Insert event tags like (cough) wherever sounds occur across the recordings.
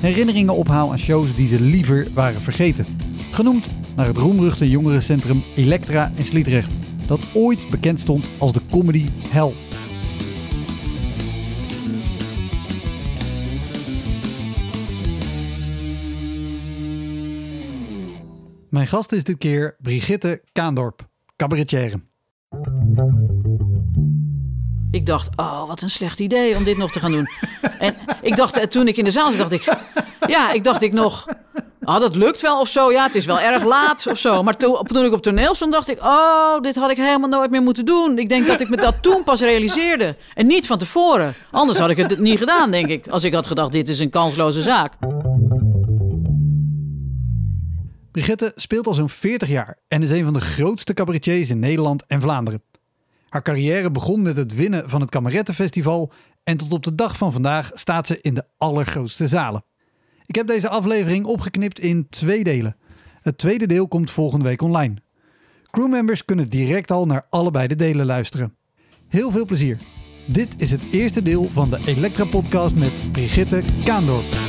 herinneringen ophaal aan shows die ze liever waren vergeten. Genoemd naar het roemruchte jongerencentrum Elektra in Sliedrecht, dat ooit bekend stond als de comedy hell. Mijn gast is dit keer Brigitte Kaandorp, cabaretière. Ik dacht, oh, wat een slecht idee om dit nog te gaan doen. (laughs) en ik dacht, eh, toen ik in de zaal zat, dacht ik... Ja, ik dacht ik nog... Oh, dat lukt wel of zo. Ja, het is wel erg laat of zo. Maar toen, toen ik op toneel stond, dacht ik... Oh, dit had ik helemaal nooit meer moeten doen. Ik denk dat ik me dat toen pas realiseerde. En niet van tevoren. Anders had ik het niet gedaan, denk ik. Als ik had gedacht, dit is een kansloze zaak. Brigitte speelt al zo'n 40 jaar en is een van de grootste cabaretiers in Nederland en Vlaanderen. Haar carrière begon met het winnen van het Kamerettenfestival en tot op de dag van vandaag staat ze in de allergrootste zalen. Ik heb deze aflevering opgeknipt in twee delen. Het tweede deel komt volgende week online. Crewmembers kunnen direct al naar allebei de delen luisteren. Heel veel plezier. Dit is het eerste deel van de Elektra podcast met Brigitte Kaandorp.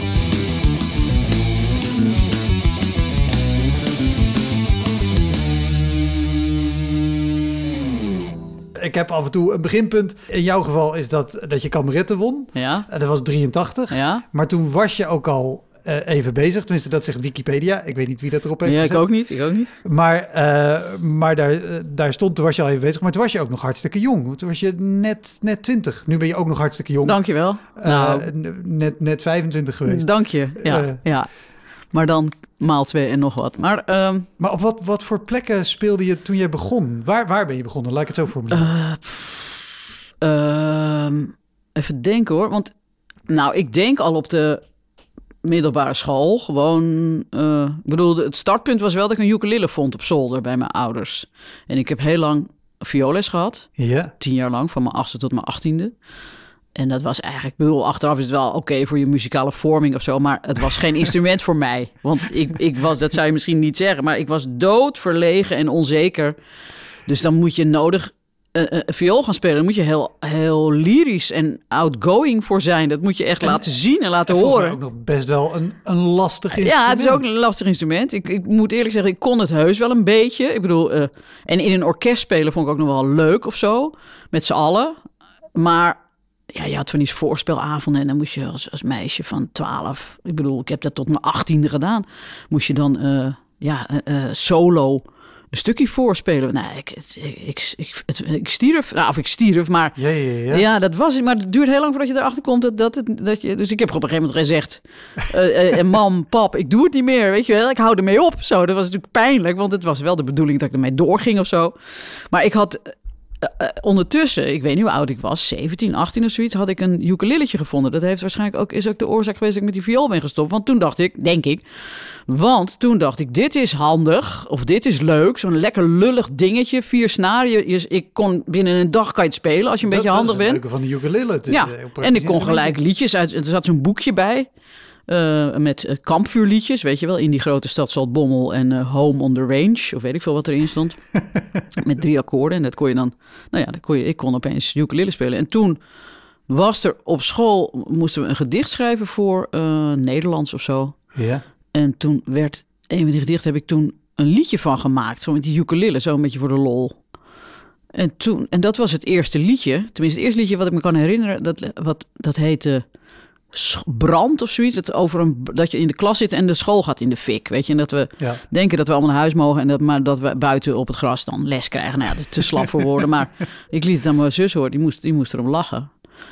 Ik heb af en toe een beginpunt. In jouw geval is dat, dat je kameretten won. Ja. Dat was 83. Ja. Maar toen was je ook al uh, even bezig. Tenminste, dat zegt Wikipedia. Ik weet niet wie dat erop heeft Ja, gezet. ik ook niet. Ik ook niet. Maar, uh, maar daar, uh, daar stond, toen was je al even bezig. Maar toen was je ook nog hartstikke jong. Toen was je net, net 20. Nu ben je ook nog hartstikke jong. Dankjewel. Nou. Net, net 25 geweest. Dank je. Ja, ja. Maar dan maal twee en nog wat. Maar, um, maar op wat, wat voor plekken speelde je toen je begon? Waar, waar ben je begonnen? Laat ik het zo formuleren. Uh, even denken hoor. Want nou, ik denk al op de middelbare school. Gewoon, uh, ik bedoel, het startpunt was wel dat ik een ukulele vond op zolder bij mijn ouders. En ik heb heel lang violes gehad. Ja. Tien jaar lang, van mijn achtste tot mijn achttiende. En dat was eigenlijk, ik bedoel, achteraf is het wel oké okay voor je muzikale vorming of zo, maar het was geen (laughs) instrument voor mij. Want ik, ik was, dat zou je misschien niet zeggen, maar ik was dood verlegen en onzeker. Dus dan moet je nodig uh, uh, viool gaan spelen. Dan moet je heel, heel lyrisch en outgoing voor zijn. Dat moet je echt en, laten zien en laten en horen. ook nog best wel een, een lastig instrument. Ja, het is ook een lastig instrument. Ik, ik moet eerlijk zeggen, ik kon het heus wel een beetje. Ik bedoel, uh, en in een orkest spelen vond ik ook nog wel leuk of zo. Met z'n allen. Maar ja, je had van die voorspelavonden en dan moest je als, als meisje van 12, ik bedoel, ik heb dat tot mijn achttiende gedaan, moest je dan uh, ja, uh, solo een stukje voorspelen. Nou, ik, ik, ik, ik, het, ik stierf, nou, of ik stierf, maar ja, ja, ja. ja, dat was het. Maar het duurt heel lang voordat je erachter komt dat, dat, het, dat je. Dus ik heb op een gegeven moment gezegd: uh, (laughs) mam, pap, ik doe het niet meer. Weet je wel, ik hou ermee op. Zo, dat was natuurlijk pijnlijk, want het was wel de bedoeling dat ik ermee doorging of zo. Maar ik had uh, uh, ondertussen, ik weet niet hoe oud ik was, 17, 18 of zoiets, had ik een ukuleletje gevonden. Dat heeft waarschijnlijk ook, is ook de oorzaak geweest dat ik met die viool ben gestopt. Want toen dacht ik, denk ik, want toen dacht ik, dit is handig, of dit is leuk, zo'n lekker lullig dingetje, vier snaren. Ik kon binnen een dag kan je het spelen als je een dat, beetje handig dat is bent. Het van de ukulele. Het ja, en ik kon gelijk liedjes uit, er zat zo'n boekje bij. Uh, met uh, kampvuurliedjes, weet je wel, in die grote stad Zaltbommel en uh, Home on the Range, of weet ik veel wat erin stond. (laughs) met drie akkoorden en dat kon je dan, nou ja, dat kon je, ik kon opeens ukulele spelen. En toen was er op school, moesten we een gedicht schrijven voor Nederlands of zo. Ja. En toen werd, een van die gedichten heb ik toen een liedje van gemaakt, zo met die ukulele, zo een beetje voor de lol. En, toen, en dat was het eerste liedje, tenminste het eerste liedje wat ik me kan herinneren, dat, wat, dat heette brand of zoiets. Dat, over een, dat je in de klas zit en de school gaat in de fik. Weet je, en dat we Ja. denken dat we allemaal naar huis mogen. En dat, maar dat we buiten op het gras dan les krijgen. Nou ja, dat is te slap voor woorden. Maar (laughs) ik liet het aan mijn zus horen. Die moest, die moest erom lachen.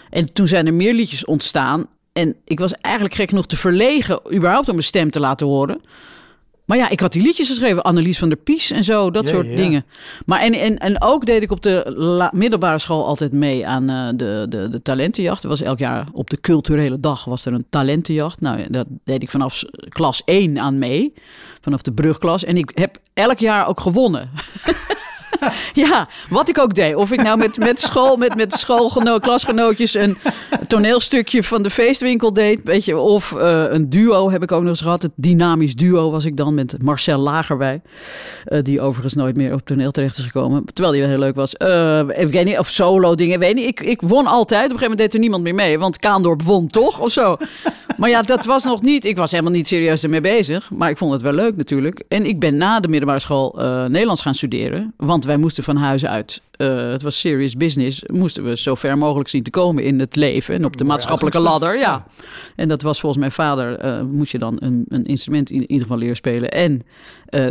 En toen zijn er meer liedjes ontstaan. En ik was eigenlijk gek genoeg te verlegen. überhaupt om mijn stem te laten horen. Maar ja, ik had die liedjes geschreven. Annelies van der Pies en zo. Dat Ja, soort ja. dingen. Maar en, en, en ook deed ik op de la- middelbare school altijd mee aan eh, de, de, de talentenjacht. Er was elk jaar op de culturele dag was er een talentenjacht. Nou, dat deed ik vanaf klas 1 aan mee. Vanaf de brugklas. En ik heb elk jaar ook gewonnen. (laughs) (laughs) ja, wat ik ook deed. Of ik nou met, met school, met, met schoolgeno klasgenootjes een toneelstukje van de feestwinkel deed. Weet je, of eh, een duo heb ik ook nog eens gehad. Het dynamisch duo was ik dan met Marcel Lagerbij. eh, die overigens nooit meer op toneel terecht is gekomen. Terwijl die wel heel leuk was. Eh, ik weet niet, of solo dingen, weet niet. Ik, ik won altijd. Op een gegeven moment deed er niemand meer mee. Want Kaandorp won toch, of zo. Maar ja, dat was nog niet. Ik was helemaal niet serieus ermee bezig. Maar ik vond het wel leuk natuurlijk. En ik ben na de middelbare school eh, Nederlands gaan studeren. Want wij moesten van huis uit. Eh, het was serious business. Moesten we zo ver mogelijk zien te komen in het leven. En op de maatschappelijke (laughs) ladder. Ja. En dat was volgens mijn vader. eh, moest je dan een, een instrument in, ieder geval leren spelen. En eh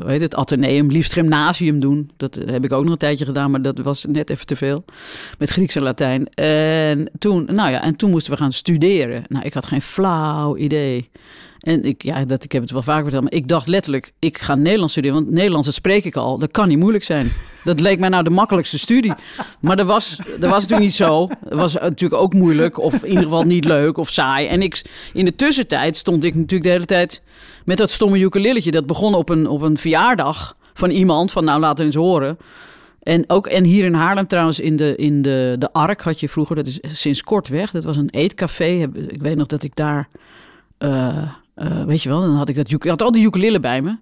hoe heet het, ateneum, liefst gymnasium doen. Dat heb ik ook nog een tijdje gedaan, maar dat was net even te veel. Met Grieks en Latijn. En toen, nou ja, en toen moesten we gaan studeren. Nou, ik had geen flauw idee. En ik, ja, dat, ik heb het wel vaak verteld, maar ik dacht letterlijk, ik ga Nederlands studeren. Want Nederlands, dat spreek ik al. Dat kan niet moeilijk zijn. Dat leek mij nou de makkelijkste studie. Maar dat was, dat was natuurlijk niet zo. Dat was natuurlijk ook moeilijk, of in ieder geval niet leuk of saai. En ik, in de tussentijd stond ik natuurlijk de hele tijd met dat stomme ukuleletje. Dat begon op een, op een verjaardag van iemand, van nou laat het eens horen. En ook en hier in Haarlem trouwens, in de, in de, de Ark had je vroeger, dat is sinds kort weg. Dat was een eetcafé. Ik weet nog dat ik daar, eh, eh, weet je wel, dan had ik dat, ik had al die ukulele bij me.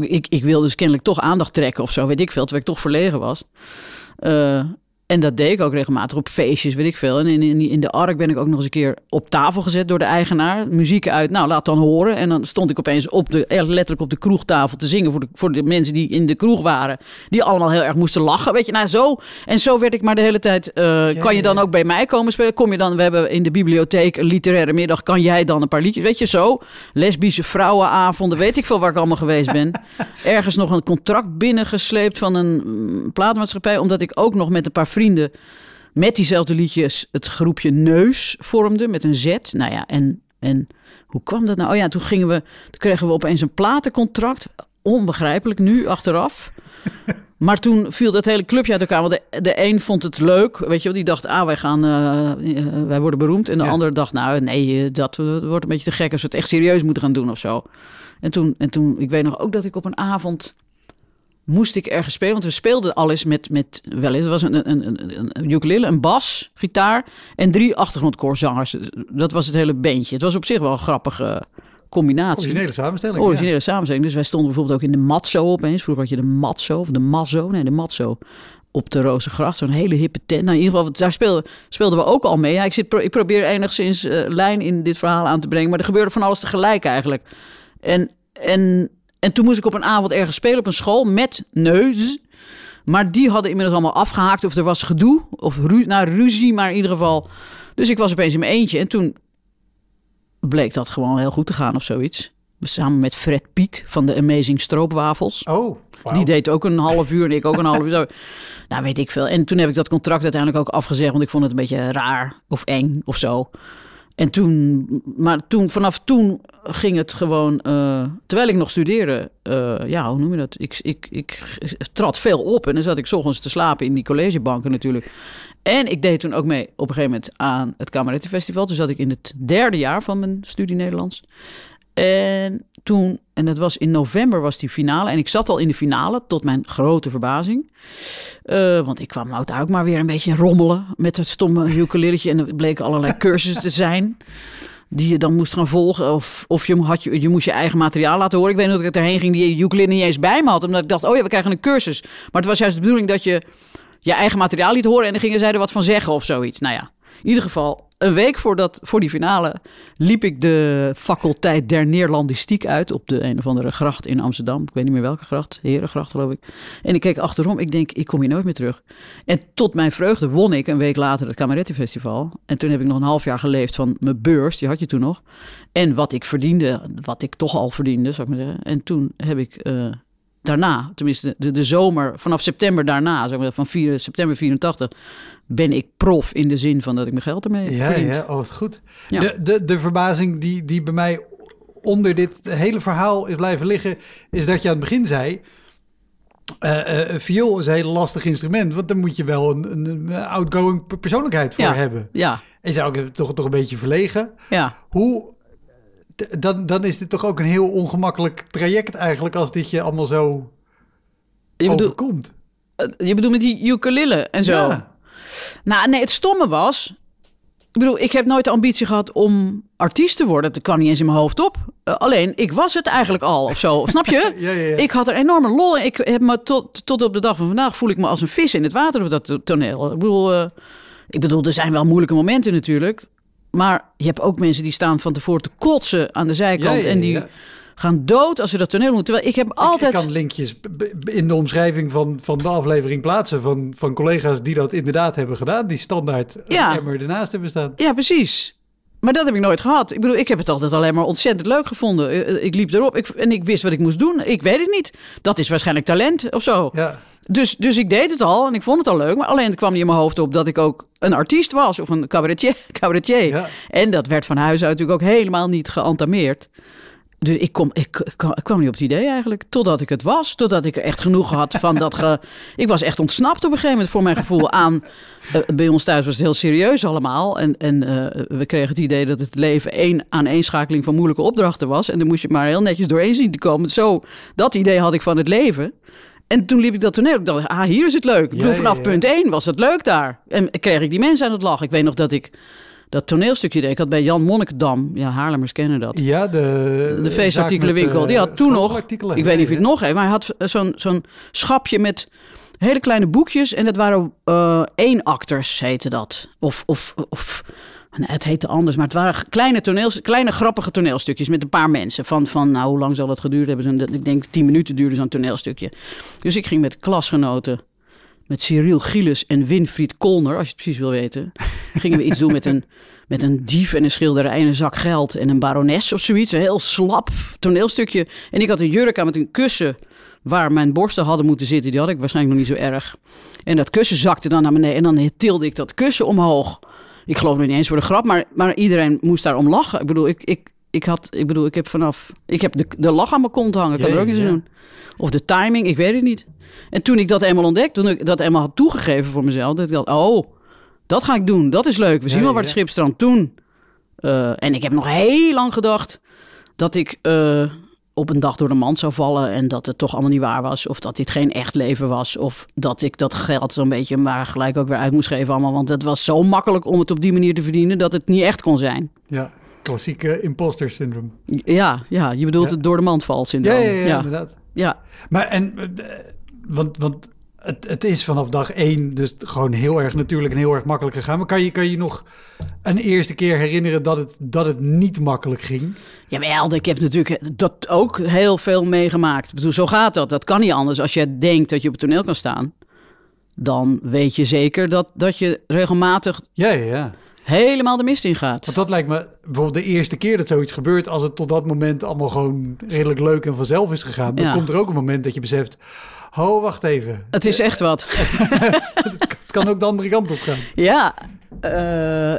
Ik, ik wilde dus kennelijk toch aandacht trekken of zo, weet ik veel, terwijl ik toch verlegen was. Eh, en dat deed ik ook regelmatig op feestjes, weet ik veel. En in, in, in de Ark ben ik ook nog eens een keer op tafel gezet door de eigenaar. Muziek uit, nou laat dan horen. En dan stond ik opeens op de, eh, letterlijk op de kroegtafel te zingen voor de, voor de mensen die in de kroeg waren. Die allemaal heel erg moesten lachen, weet je. Nou zo, en zo werd ik maar de hele tijd, eh, kan je dan ook bij mij komen spelen? Kom je dan, we hebben in de bibliotheek een literaire middag, kan jij dan een paar liedjes, weet je zo. Lesbische vrouwenavonden, weet ik veel waar ik allemaal geweest ben. (laughs) Ergens nog een contract binnengesleept van een mm, platenmaatschappij, omdat ik ook nog met een paar vrienden met diezelfde liedjes het groepje Neus vormde met een Z. Nou ja, en, en hoe kwam dat nou? Oh ja, toen gingen we, toen kregen we opeens een platencontract. Onbegrijpelijk nu achteraf. (laughs) Maar toen viel dat hele clubje uit elkaar. Want de, de een vond het leuk, weet je wel. Die dacht, ah, wij, gaan, eh, eh, wij worden beroemd. En de Ja. ander dacht, nou, nee, eh, dat, dat wordt een beetje te gek als we het echt serieus moeten gaan doen of zo. En toen, en toen, ik weet nog ook dat ik op een avond moest ik ergens spelen. Want we speelden alles met, met wel eens, er was een, een, een, een, ukulele, een bas, gitaar en drie achtergrondkoorzangers. Dat was het hele bandje. Het was op zich wel een grappige combinatie. Originele samenstelling. Originele samenstelling. Dus wij stonden bijvoorbeeld ook in de Matzo opeens. Vroeger had je de Matzo of de Mazzo. Nee, de Matzo. Op de Rozengracht. Zo'n hele hippe tent. Nou, in ieder geval, daar speelden, speelden we ook al mee. Ja, ik, zit, ik probeer enigszins eh, lijn in dit verhaal aan te brengen. Maar er gebeurde van alles tegelijk eigenlijk. En, en, en toen moest ik op een avond ergens spelen op een school met neus. Maar die hadden inmiddels allemaal afgehaakt. Of er was gedoe. Of ru nou, ruzie, maar in ieder geval. Dus ik was opeens in mijn eentje. En toen bleek dat gewoon heel goed te gaan of zoiets. Samen met Fred Piek van de Amazing Stroopwafels. Oh. Die deed ook een half uur en ik ook een half uur. Zo. Nou, weet ik veel. En toen heb ik dat contract uiteindelijk ook afgezegd, want ik vond het een beetje raar of eng of zo. En toen, maar toen, vanaf toen ging het gewoon, eh, terwijl ik nog studeerde, eh, ja, hoe noem je dat? Ik, ik, ik trad veel op en dan zat ik 's ochtends te slapen in die collegebanken natuurlijk. En ik deed toen ook mee op een gegeven moment aan het Kamerettenfestival. Toen zat ik in het derde jaar van mijn studie Nederlands. En toen, en dat was in november was die finale. En ik zat al in de finale, tot mijn grote verbazing. Eh, want ik kwam nou daar ook maar weer een beetje rommelen met het stomme ukuleletje. En er bleken allerlei (laughs) cursussen te zijn die je dan moest gaan volgen. Of, of je, had je, je moest je eigen materiaal laten horen. Ik weet nog dat ik erheen ging die ukulele niet eens bij me had. Omdat ik dacht, oh ja, we krijgen een cursus. Maar het was juist de bedoeling dat je je eigen materiaal liet horen. En dan gingen zij er wat van zeggen of zoiets. Nou ja, in ieder geval, een week voordat, voor die finale liep ik de faculteit der Neerlandistiek uit op de een of andere gracht in Amsterdam. Ik weet niet meer welke gracht, Herengracht geloof ik. En ik keek achterom, ik denk, ik kom hier nooit meer terug. En tot mijn vreugde won ik een week later het Cabaretti Festival. En toen heb ik nog een half jaar geleefd van mijn beurs, die had je toen nog. En wat ik verdiende, wat ik toch al verdiende, zou ik maar zeggen. En toen heb ik... eh, daarna, tenminste de, de zomer, vanaf september daarna, zeg maar, van 4, september 84, ben ik prof in de zin van dat ik mijn geld ermee Ja, verdient. ja, oh, goed. Ja. De, de, de verbazing die, die bij mij onder dit hele verhaal is blijven liggen, is dat je aan het begin zei. eh, viool is een heel lastig instrument, want daar moet je wel een, een, een outgoing pe- persoonlijkheid voor Ja. hebben. Ja, En je zou ook toch, toch een beetje verlegen. ja. Hoe, dan, dan is dit toch ook een heel ongemakkelijk traject eigenlijk als dit je allemaal zo Je overkomt. eh, je bedoelt met die ukulele en zo. Ja. Nou, nee, het stomme was... Ik bedoel, ik heb nooit de ambitie gehad om artiest te worden. Dat kwam niet eens in mijn hoofd op. Eh, alleen, ik was het eigenlijk al of zo. Snap je? (laughs) Ja, ja, ja. Ik had er enorme lol in. Ik heb me tot, tot op de dag van vandaag voel ik me als een vis in het water op dat to- toneel. Ik bedoel, eh, ik bedoel, er zijn wel moeilijke momenten natuurlijk. Maar je hebt ook mensen die staan van tevoren te kotsen aan de zijkant. Ja, ja, En die ja. gaan dood als ze dat toneel moeten. Terwijl ik heb altijd... Ik kan linkjes in de omschrijving van, van de aflevering plaatsen van, van collega's die dat inderdaad hebben gedaan. Die standaard Ja. ja. emmer ernaast hebben staan. Ja, precies. Maar dat heb ik nooit gehad. Ik bedoel, ik heb het altijd alleen maar ontzettend leuk gevonden. Eh, eh, Ik liep erop ik, en ik wist wat ik moest doen. Ik weet het niet. Dat is waarschijnlijk talent of zo. Ja, Dus, dus ik deed het al en ik vond het al leuk. Maar alleen het kwam niet in mijn hoofd op dat ik ook een artiest was of een cabaretier. (laughs) cabaretier. Ja. En dat werd van huis uit natuurlijk ook helemaal niet geantameerd. Dus ik, kom, ik, ik kwam- niet op het idee eigenlijk. Totdat ik het was. Totdat ik er echt genoeg had van dat ge... (laughs) Ik was echt ontsnapt op een gegeven moment voor mijn gevoel aan... eh, bij ons thuis was het heel serieus allemaal. En, en eh, we kregen het idee dat het leven één aaneenschakeling van moeilijke opdrachten was. En dan moest je maar heel netjes doorheen zien te komen. Zo, dat idee had ik van het leven. En toen liep ik dat toneel. Ik dacht, ah, hier is het leuk. Ik bedoel, vanaf punt één was het leuk daar. En kreeg ik die mensen aan het lachen. Ik weet nog dat ik dat toneelstukje deed. Ik had bij Jan Monnikendam, ja, Haarlemmers kennen dat. ja de, De feestartikelenwinkel. Die eh, had toen nog, ik weet niet of je het nog heeft, maar hij had eh, zo'n zo'n schapje met hele kleine boekjes. En dat waren eh eenakters, heette dat. Of, of, of het heette anders, maar het waren kleine, toneels, kleine grappige toneelstukjes met een paar mensen. Van, van nou, hoe lang zal dat geduurd hebben? Ik denk tien minuten duurde zo'n toneelstukje. Dus ik ging met klasgenoten, met Cyril Gilles en Winfried Kolner, als je het precies wil weten, (laughs) gingen we iets doen met een, met een dief en een schilderij en een zak geld en een barones of zoiets. Een heel slap toneelstukje. En ik had een jurk aan met een kussen waar mijn borsten hadden moeten zitten. Die had ik waarschijnlijk nog niet zo erg. En dat kussen zakte dan naar beneden en dan tilde ik dat kussen omhoog. Ik geloof niet eens voor de grap, maar, maar iedereen moest daarom lachen. Ik bedoel, ik, ik, ik, had, ik bedoel, ik heb vanaf... Ik heb de, de lach aan mijn kont hangen. Ik kan er ook ja. doen. Of de timing, ik weet het niet. En toen ik dat eenmaal ontdekte, toen ik dat eenmaal had toegegeven voor mezelf, dat ik dacht, oh, dat ga ik doen. Dat is leuk. We zien Ja, wel waar het schip strandt. Toen. eh, en ik heb nog heel lang gedacht dat ik eh, op een dag door de mand zou vallen en dat het toch allemaal niet waar was. Of dat dit geen echt leven was. Of dat ik dat geld zo'n beetje maar gelijk ook weer uit moest geven allemaal. Want het was zo makkelijk om het op die manier te verdienen dat het niet echt kon zijn. Ja, klassieke imposter syndroom. Ja, ja je bedoelt Ja. het door de mand valt Ja, syndroom. ja, ja, inderdaad. ja. Maar en, eh, want, want het, het is vanaf dag één dus gewoon heel erg natuurlijk en heel erg makkelijk gegaan. Maar kan je kan je nog een eerste keer herinneren dat het, dat het niet makkelijk ging? Jawel, ik heb natuurlijk dat ook heel veel meegemaakt. Ik bedoel, zo gaat dat. Dat kan niet anders. Als je denkt dat je op het toneel kan staan, dan weet je zeker dat, dat je regelmatig Ja, ja, ja. Helemaal de mist in gaat. Want dat lijkt me bijvoorbeeld de eerste keer dat zoiets gebeurt, als het tot dat moment allemaal gewoon redelijk leuk en vanzelf is gegaan, dan Ja. komt er ook een moment dat je beseft, oh, wacht even. Het is echt wat. (laughs) Het kan ook de andere kant op gaan. Ja, eh,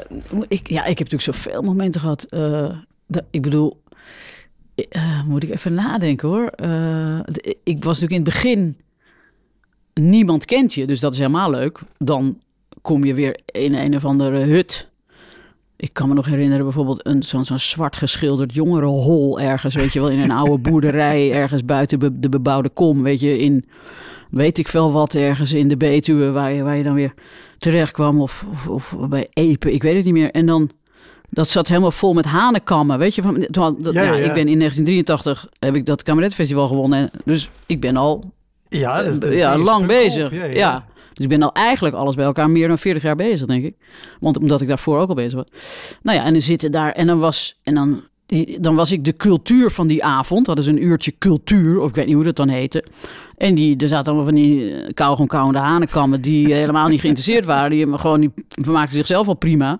ik, ja, ik heb natuurlijk zoveel momenten gehad. eh, dat, ik bedoel, eh, moet ik even nadenken hoor. Ik was natuurlijk in het begin, niemand kent je, dus dat is helemaal leuk. Dan kom je weer in een of andere hut. Ik kan me nog herinneren bijvoorbeeld een, zo'n, zo'n zwart geschilderd jongerenhol ergens, weet je wel, in een oude boerderij (laughs) ergens buiten be- de bebouwde kom, weet je, in weet ik veel wat ergens in de Betuwe waar je, waar je dan weer terecht kwam of, of, of bij Epe, ik weet het niet meer. En dan, dat zat helemaal vol met hanenkammen, weet je. Van, dat, Ja, ja, ja. Ik ben in 1983, heb ik dat Kameretfestival gewonnen. En dus ik ben al Ja, ja, lang bezig. golf. Ja, Dus ik ben al eigenlijk alles bij elkaar meer dan 40 jaar bezig, denk ik. Want omdat ik daarvoor ook al bezig was. Nou ja, en dan zitten daar en dan was, en dan, dan was ik de cultuur van die avond. Dat is een uurtje cultuur, of ik weet niet hoe dat dan heette. En die, er zaten allemaal van die eh, kou gewoon kauwende hanenkammen die helemaal niet geïnteresseerd waren. Die gewoon, die vermaakten zichzelf al prima.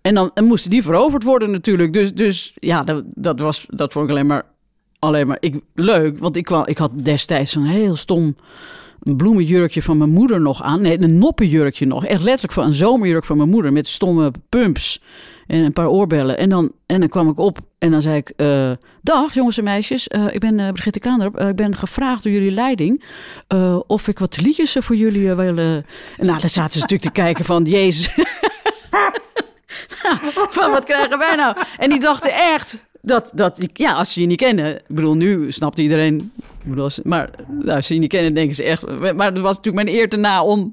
En dan en moesten die veroverd worden natuurlijk. Dus, dus ja, dat, dat, was, dat vond ik alleen maar, alleen maar ik, leuk. Want ik, ik had destijds zo'n heel stom bloemenjurkje van mijn moeder nog aan. Nee, een noppenjurkje nog. Echt letterlijk van een zomerjurk van mijn moeder. Met stomme pumps en een paar oorbellen. En dan, en dan kwam ik op en dan zei ik... eh, Dag jongens en meisjes, Eh, ik ben eh, Brigitte Kaandorp. Eh, ik ben gevraagd door jullie leiding... of ik wat liedjes voor jullie wil... En nou, dan zaten ze natuurlijk te kijken van... Jezus, (laughs) van wat krijgen wij nou? En die dachten echt dat, dat ja, als ze je niet kennen. Ik bedoel, nu snapt iedereen. bedoel, Maar nou, als ze je niet kennen, denken ze echt. Maar het was natuurlijk mijn eer te na om,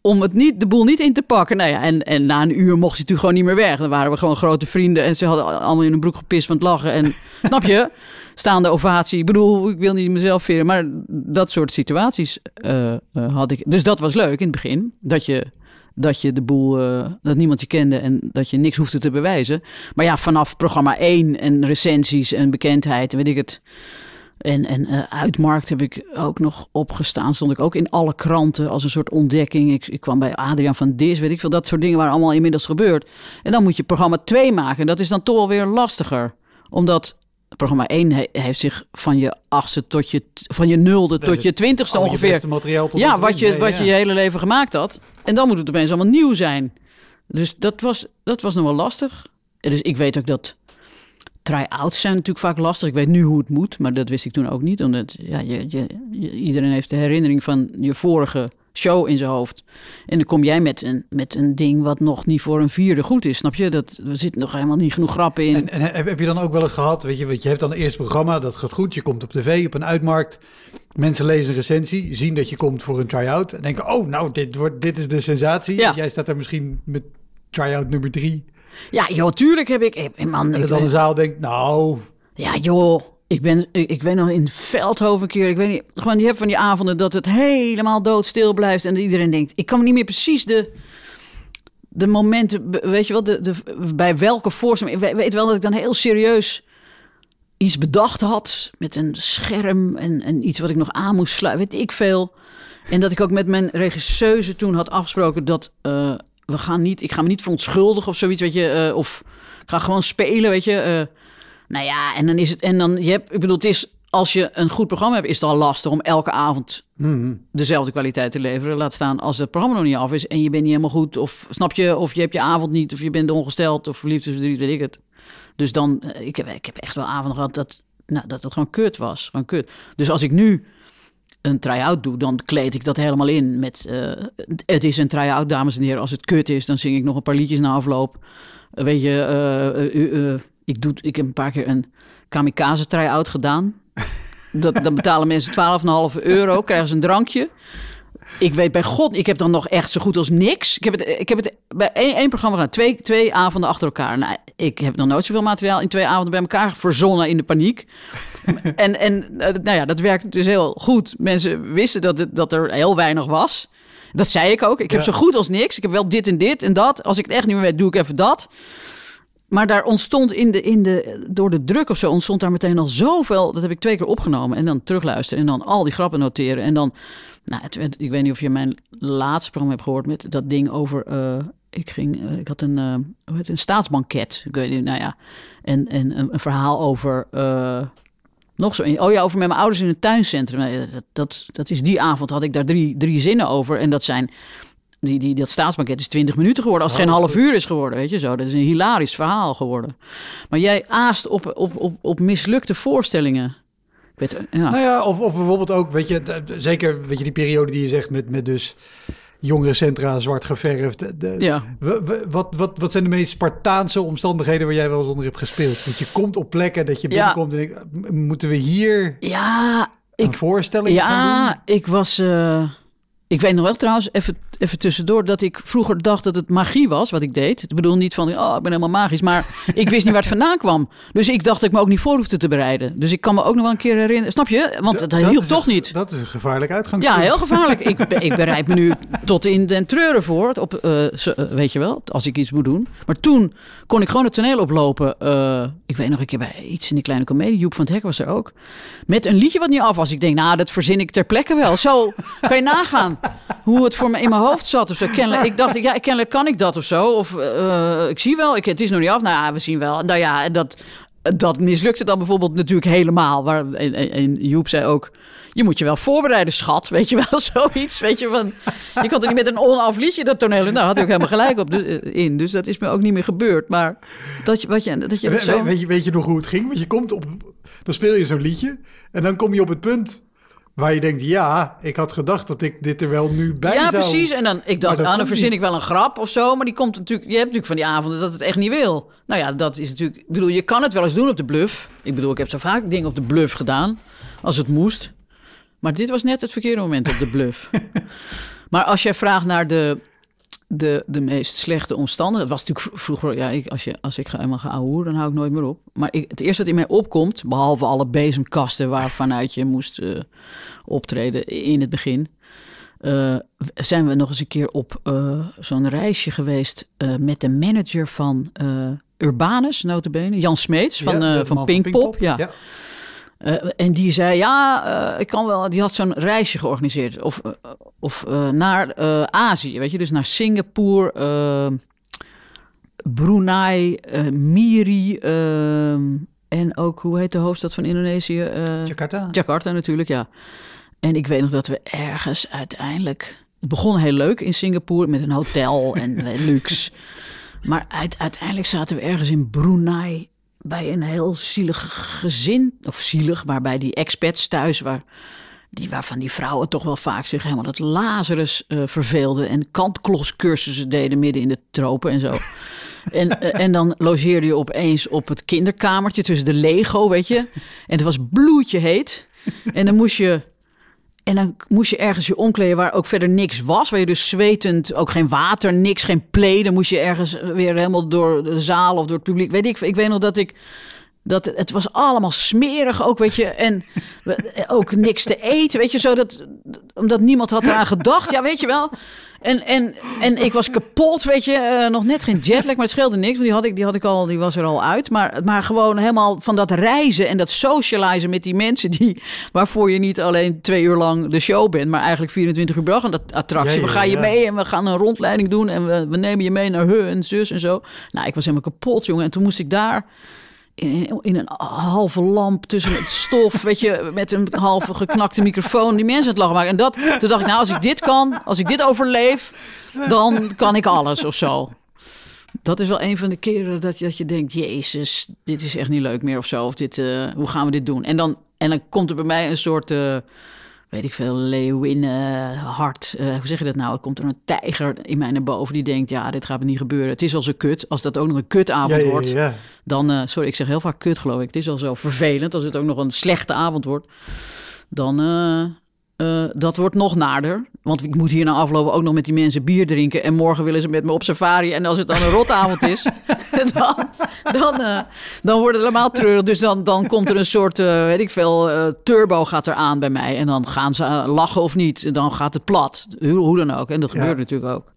om het niet, de boel niet in te pakken. Nou ja, en, en na een uur mocht je natuurlijk gewoon niet meer weg. Dan waren we gewoon grote vrienden. En ze hadden allemaal in hun broek gepist van het lachen. En (laughs) snap je? Staande ovatie. Ik bedoel, ik wil niet mezelf veren. Maar dat soort situaties eh, eh, had ik. Dus dat was leuk in het begin. Dat je dat je de boel, eh, dat niemand je kende en dat je niks hoefde te bewijzen. Maar ja, vanaf programma 1 en recensies en bekendheid en weet ik het. En, en eh, uitmarkt heb ik ook nog opgestaan. Stond ik ook in alle kranten als een soort ontdekking. Ik, ik kwam bij Adriaan van Dis, weet ik veel. Dat soort dingen waren allemaal inmiddels gebeurd. En dan moet je programma 2 maken. En dat is dan toch wel weer lastiger. Omdat programma 1 he- heeft zich van je achtste tot je, van je nulde tot je twintigste je ongeveer materiaal tot ja, wat je, wat ja. je je hele leven gemaakt had. En dan moet het opeens allemaal nieuw zijn. Dus dat was, dat was nog wel lastig. Dus ik weet ook dat try-outs zijn natuurlijk vaak lastig. Ik weet nu hoe het moet, maar dat wist ik toen ook niet. Omdat ja, je, je, je- iedereen heeft de herinnering van je vorige show in zijn hoofd. En dan kom jij met een, met een ding wat nog niet voor een vierde goed is. Snap je? Dat, er zitten nog helemaal niet genoeg grappen in. En, en heb, heb je dan ook wel eens gehad, weet je, want je hebt dan een eerste programma, dat gaat goed, je komt op tv, op een uitmarkt, mensen lezen een recensie, zien dat je komt voor een try-out en denken, oh, nou, dit, wordt, dit is de sensatie. Ja. Jij staat daar misschien met try-out nummer drie. Ja, joh, tuurlijk heb ik... eh, Man, En ik, dan een zaal denkt, nou, Ja, joh. Ik, ben, ik, weet nog in Veldhoven een keer. Ik weet niet. Gewoon, je hebt van die avonden dat het helemaal doodstil blijft. En iedereen denkt. Ik kan niet meer precies de. De momenten. Weet je wel. De, de, bij welke voorstelling. Ik weet- weet wel dat ik dan heel serieus. Iets bedacht had. Met een scherm. En, en iets wat ik nog aan moest sluiten. Weet ik veel. En dat ik ook met mijn regisseuse toen had afgesproken. Dat. eh, we gaan niet. Ik ga me niet verontschuldigen of zoiets. Weet je. eh, of. Ik ga gewoon spelen. Weet je. eh, nou ja, en dan is het. En dan, je hebt, ik bedoel, het is. Als je een goed programma hebt, is het al lastig om elke avond hmm, dezelfde kwaliteit te leveren. Laat staan als het programma nog niet af is en je bent niet helemaal goed. Of snap je, of je hebt je avond niet, of je bent ongesteld, of liefdesverdriet, weet ik het. Dus dan, eh, ik heb, ik heb echt wel avonden gehad dat, nou, dat het gewoon kut was. Gewoon kut. Dus als ik nu een try-out doe, dan kleed ik dat helemaal in met... eh, het is een try-out, dames en heren. Als het kut is, dan zing ik nog een paar liedjes na afloop. Weet je, eh, ik, doe, ik heb een paar keer een kamikaze try-out gedaan. Dat, dan betalen mensen 12,5 euro, krijgen ze een drankje. Ik weet bij God, ik heb dan nog echt zo goed als niks. Ik heb het, ik heb het bij één, één programma gedaan, twee, twee avonden achter elkaar. Nou, ik heb nog nooit zoveel materiaal in twee avonden bij elkaar verzonnen in de paniek. (laughs) en en eh, nou ja, dat werkte dus heel goed. Mensen wisten dat, het, dat er heel weinig was. Dat zei ik ook. Ik heb Ja. zo goed als niks. Ik heb wel dit en dit en dat. Als ik het echt niet meer weet, doe ik even dat. Maar daar ontstond in de, in de, door de druk of zo, ontstond daar meteen al zoveel. Dat heb ik twee keer opgenomen en dan terugluisteren en dan al die grappen noteren. En dan, nou, het ik weet niet of je mijn laatste programma hebt gehoord met dat ding over. eh, ik ging, eh, ik had een, eh, hoe heet het, een staatsbanket. Nou ja. En, en een, verhaal over. nog zo. Oh ja, over met mijn ouders in een tuincentrum. Dat, dat, dat is die avond had ik daar drie, drie zinnen over. En dat zijn. Die, die, dat staatsbanket is 20 minuten geworden. Als het Oh, geen half goed. uur is geworden, weet je zo. Dat is een hilarisch verhaal geworden. Maar jij aast op, op, op, op mislukte voorstellingen. Weet, ja. Nou ja, of, of bijvoorbeeld ook, weet je, zeker weet je, die periode die je zegt met, met dus jongerencentra zwart geverfd. De, de- ja. wat, wat, wat zijn de meest Spartaanse omstandigheden waar jij wel eens onder hebt gespeeld? Want je komt op plekken dat je Ja. binnenkomt en denkt, moeten we hier ja, een ik, voorstelling gaan doen? ja, ik was... eh, Ik weet nog wel trouwens, even, even tussendoor, dat ik vroeger dacht dat het magie was wat ik deed. Ik bedoel niet van, oh, ik ben helemaal magisch, maar (laughs) ik wist niet waar het vandaan kwam. Dus ik dacht dat ik me ook niet voor hoefde te bereiden. Dus ik kan me ook nog wel een keer herinneren, snap je? Want het hielp is toch een- niet. Dat is een gevaarlijk uitgangspunt. Ja, heel gevaarlijk. ik, ik bereid me nu tot in den treuren voor. Op, eh, eh, weet je wel, als ik iets moet doen. Maar toen kon ik gewoon het toneel oplopen. eh, ik weet nog een keer bij iets in die kleine komedie. Joep van het Hek was er ook. Met een liedje wat niet af was. Ik denk, nou, dat verzin ik ter plekke wel. Zo kan je nagaan hoe het voor me in mijn hoofd zat of zo. Kennelijk, ik dacht, ja, kennelijk kan ik dat of zo. Of eh, ik zie wel, ik, het is nog niet af. Nou ja, we zien wel. Nou ja, en dat, dat mislukte dan bijvoorbeeld natuurlijk helemaal. Waar, en, Joep zei ook, je moet je wel voorbereiden, schat. (laughs) Weet je wel, zoiets. Weet je, van, je kan er niet met een onaf liedje dat toneel. Nou, daar had hij ook helemaal gelijk op de, eh, in. Dus dat is me ook niet meer gebeurd. Maar dat je, wat je, dat je We- zo... we- weet, je, weet je nog hoe het ging? Want je komt op, dan speel je zo'n liedje en dan kom je op het punt waar je denkt, ja, ik had gedacht dat ik dit er wel nu bij ja, zou. precies. En dan, ik dacht, ah, dan verzin ik wel een grap of zo. Maar die komt natuurlijk, je hebt natuurlijk van die avonden dat het echt niet wil. Nou ja, dat is natuurlijk, ik bedoel, je kan het wel eens doen op de bluff. Ik bedoel, ik heb zo vaak dingen op de bluff gedaan, als het moest. Maar dit was net het verkeerde moment op de bluff. (laughs) maar als jij vraagt naar de, de, de meest slechte omstandigheden. Het was natuurlijk vro- vroeger, ja, ik, als, je, als ik ga, eenmaal ga ouwehoeren, dan hou ik nooit meer op. Maar ik, het eerste wat in mij opkomt, behalve alle bezemkasten waarvanuit je moest eh, optreden in het begin. eh, zijn we nog eens een keer op eh, zo'n reisje geweest met de manager van Urbanus, notabene, Jan Smeets van, Ja, van Pinkpop. Ja. ja. Eh, en die zei, ja, eh, ik kan wel. Die had zo'n reisje georganiseerd. Of, eh, of naar Azië, weet je. Dus naar Singapore, Brunei, Miri. en ook, hoe heet de hoofdstad van Indonesië? Jakarta. Jakarta natuurlijk, ja. En ik weet nog dat we ergens uiteindelijk... Het begon heel leuk in Singapore met een hotel en luxe. (laughs) Maar uit- uiteindelijk zaten we ergens in Brunei bij een heel zielig gezin. Of zielig, maar bij die expats thuis waar... Die waarvan die vrouwen toch wel vaak zich helemaal het Lazarus eh verveelden. En kantkloscursussen deden midden in de tropen en zo. (laughs) En, eh, en dan logeerde je opeens op het kinderkamertje tussen de Lego, weet je. En het was bloedje heet. En dan moest je. En dan moest je ergens je omkleden waar ook verder niks was. Waar je dus zwetend, ook geen water, niks, geen play. Dan moest je ergens weer helemaal door de zaal of door het publiek. Weet ik, ik weet nog dat ik. Dat het, was allemaal smerig ook, weet je. En we- ook niks te eten, weet je. Zo dat, omdat niemand had eraan gedacht. Ja, weet je wel. En, en, en ik was kapot, weet je. eh, nog net geen jetlag, maar het scheelde niks. Want die, had ik, die, had ik al, die was er al uit. Maar, maar gewoon helemaal van dat reizen en dat socializen met die mensen... Die, waarvoor je niet alleen twee uur lang de show bent... maar eigenlijk 24 uur dag aan dat attractie. Ja, ja, we gaan je mee en we gaan een rondleiding doen... en we, we nemen je mee naar hun en zus en zo. Nou, ik was helemaal kapot, jongen. En toen moest ik daar in, een halve lamp tussen het stof, (laughs) weet je, met een halve geknakte microfoon, die mensen het lachen maken. En dat, toen dacht ik, nou, als ik dit kan, als ik dit overleef, dan kan ik alles of zo. Dat is wel een van de keren dat je, dat je denkt, jezus, dit is echt niet leuk meer of zo. Of dit, eh, hoe gaan we dit doen? En dan, en dan komt er bij mij een soort, eh, weet ik veel, leeuwin hart. Eh, hoe zeg je dat nou? Er komt er een tijger in mij naar boven die denkt, ja, dit gaat me niet gebeuren. Het is al zo kut. Als dat ook nog een kutavond Ja, wordt, ja. dan, eh, sorry, ik zeg heel vaak kut geloof ik. Het is al zo vervelend als het ook nog een slechte avond wordt. Dan, eh, dat wordt nog naarder. Want ik moet hier na aflopen ook nog met die mensen bier drinken. En morgen willen ze met me op safari. En als het dan een rotavond is, (laughs) (laughs) dan, dan, eh, dan wordt het helemaal treurig. Dus dan, dan komt er een soort, eh, weet ik veel, eh, turbo gaat er aan bij mij. En dan gaan ze lachen of niet. En dan gaat het plat. Hoe, hoe dan ook. En dat Ja. gebeurt natuurlijk ook.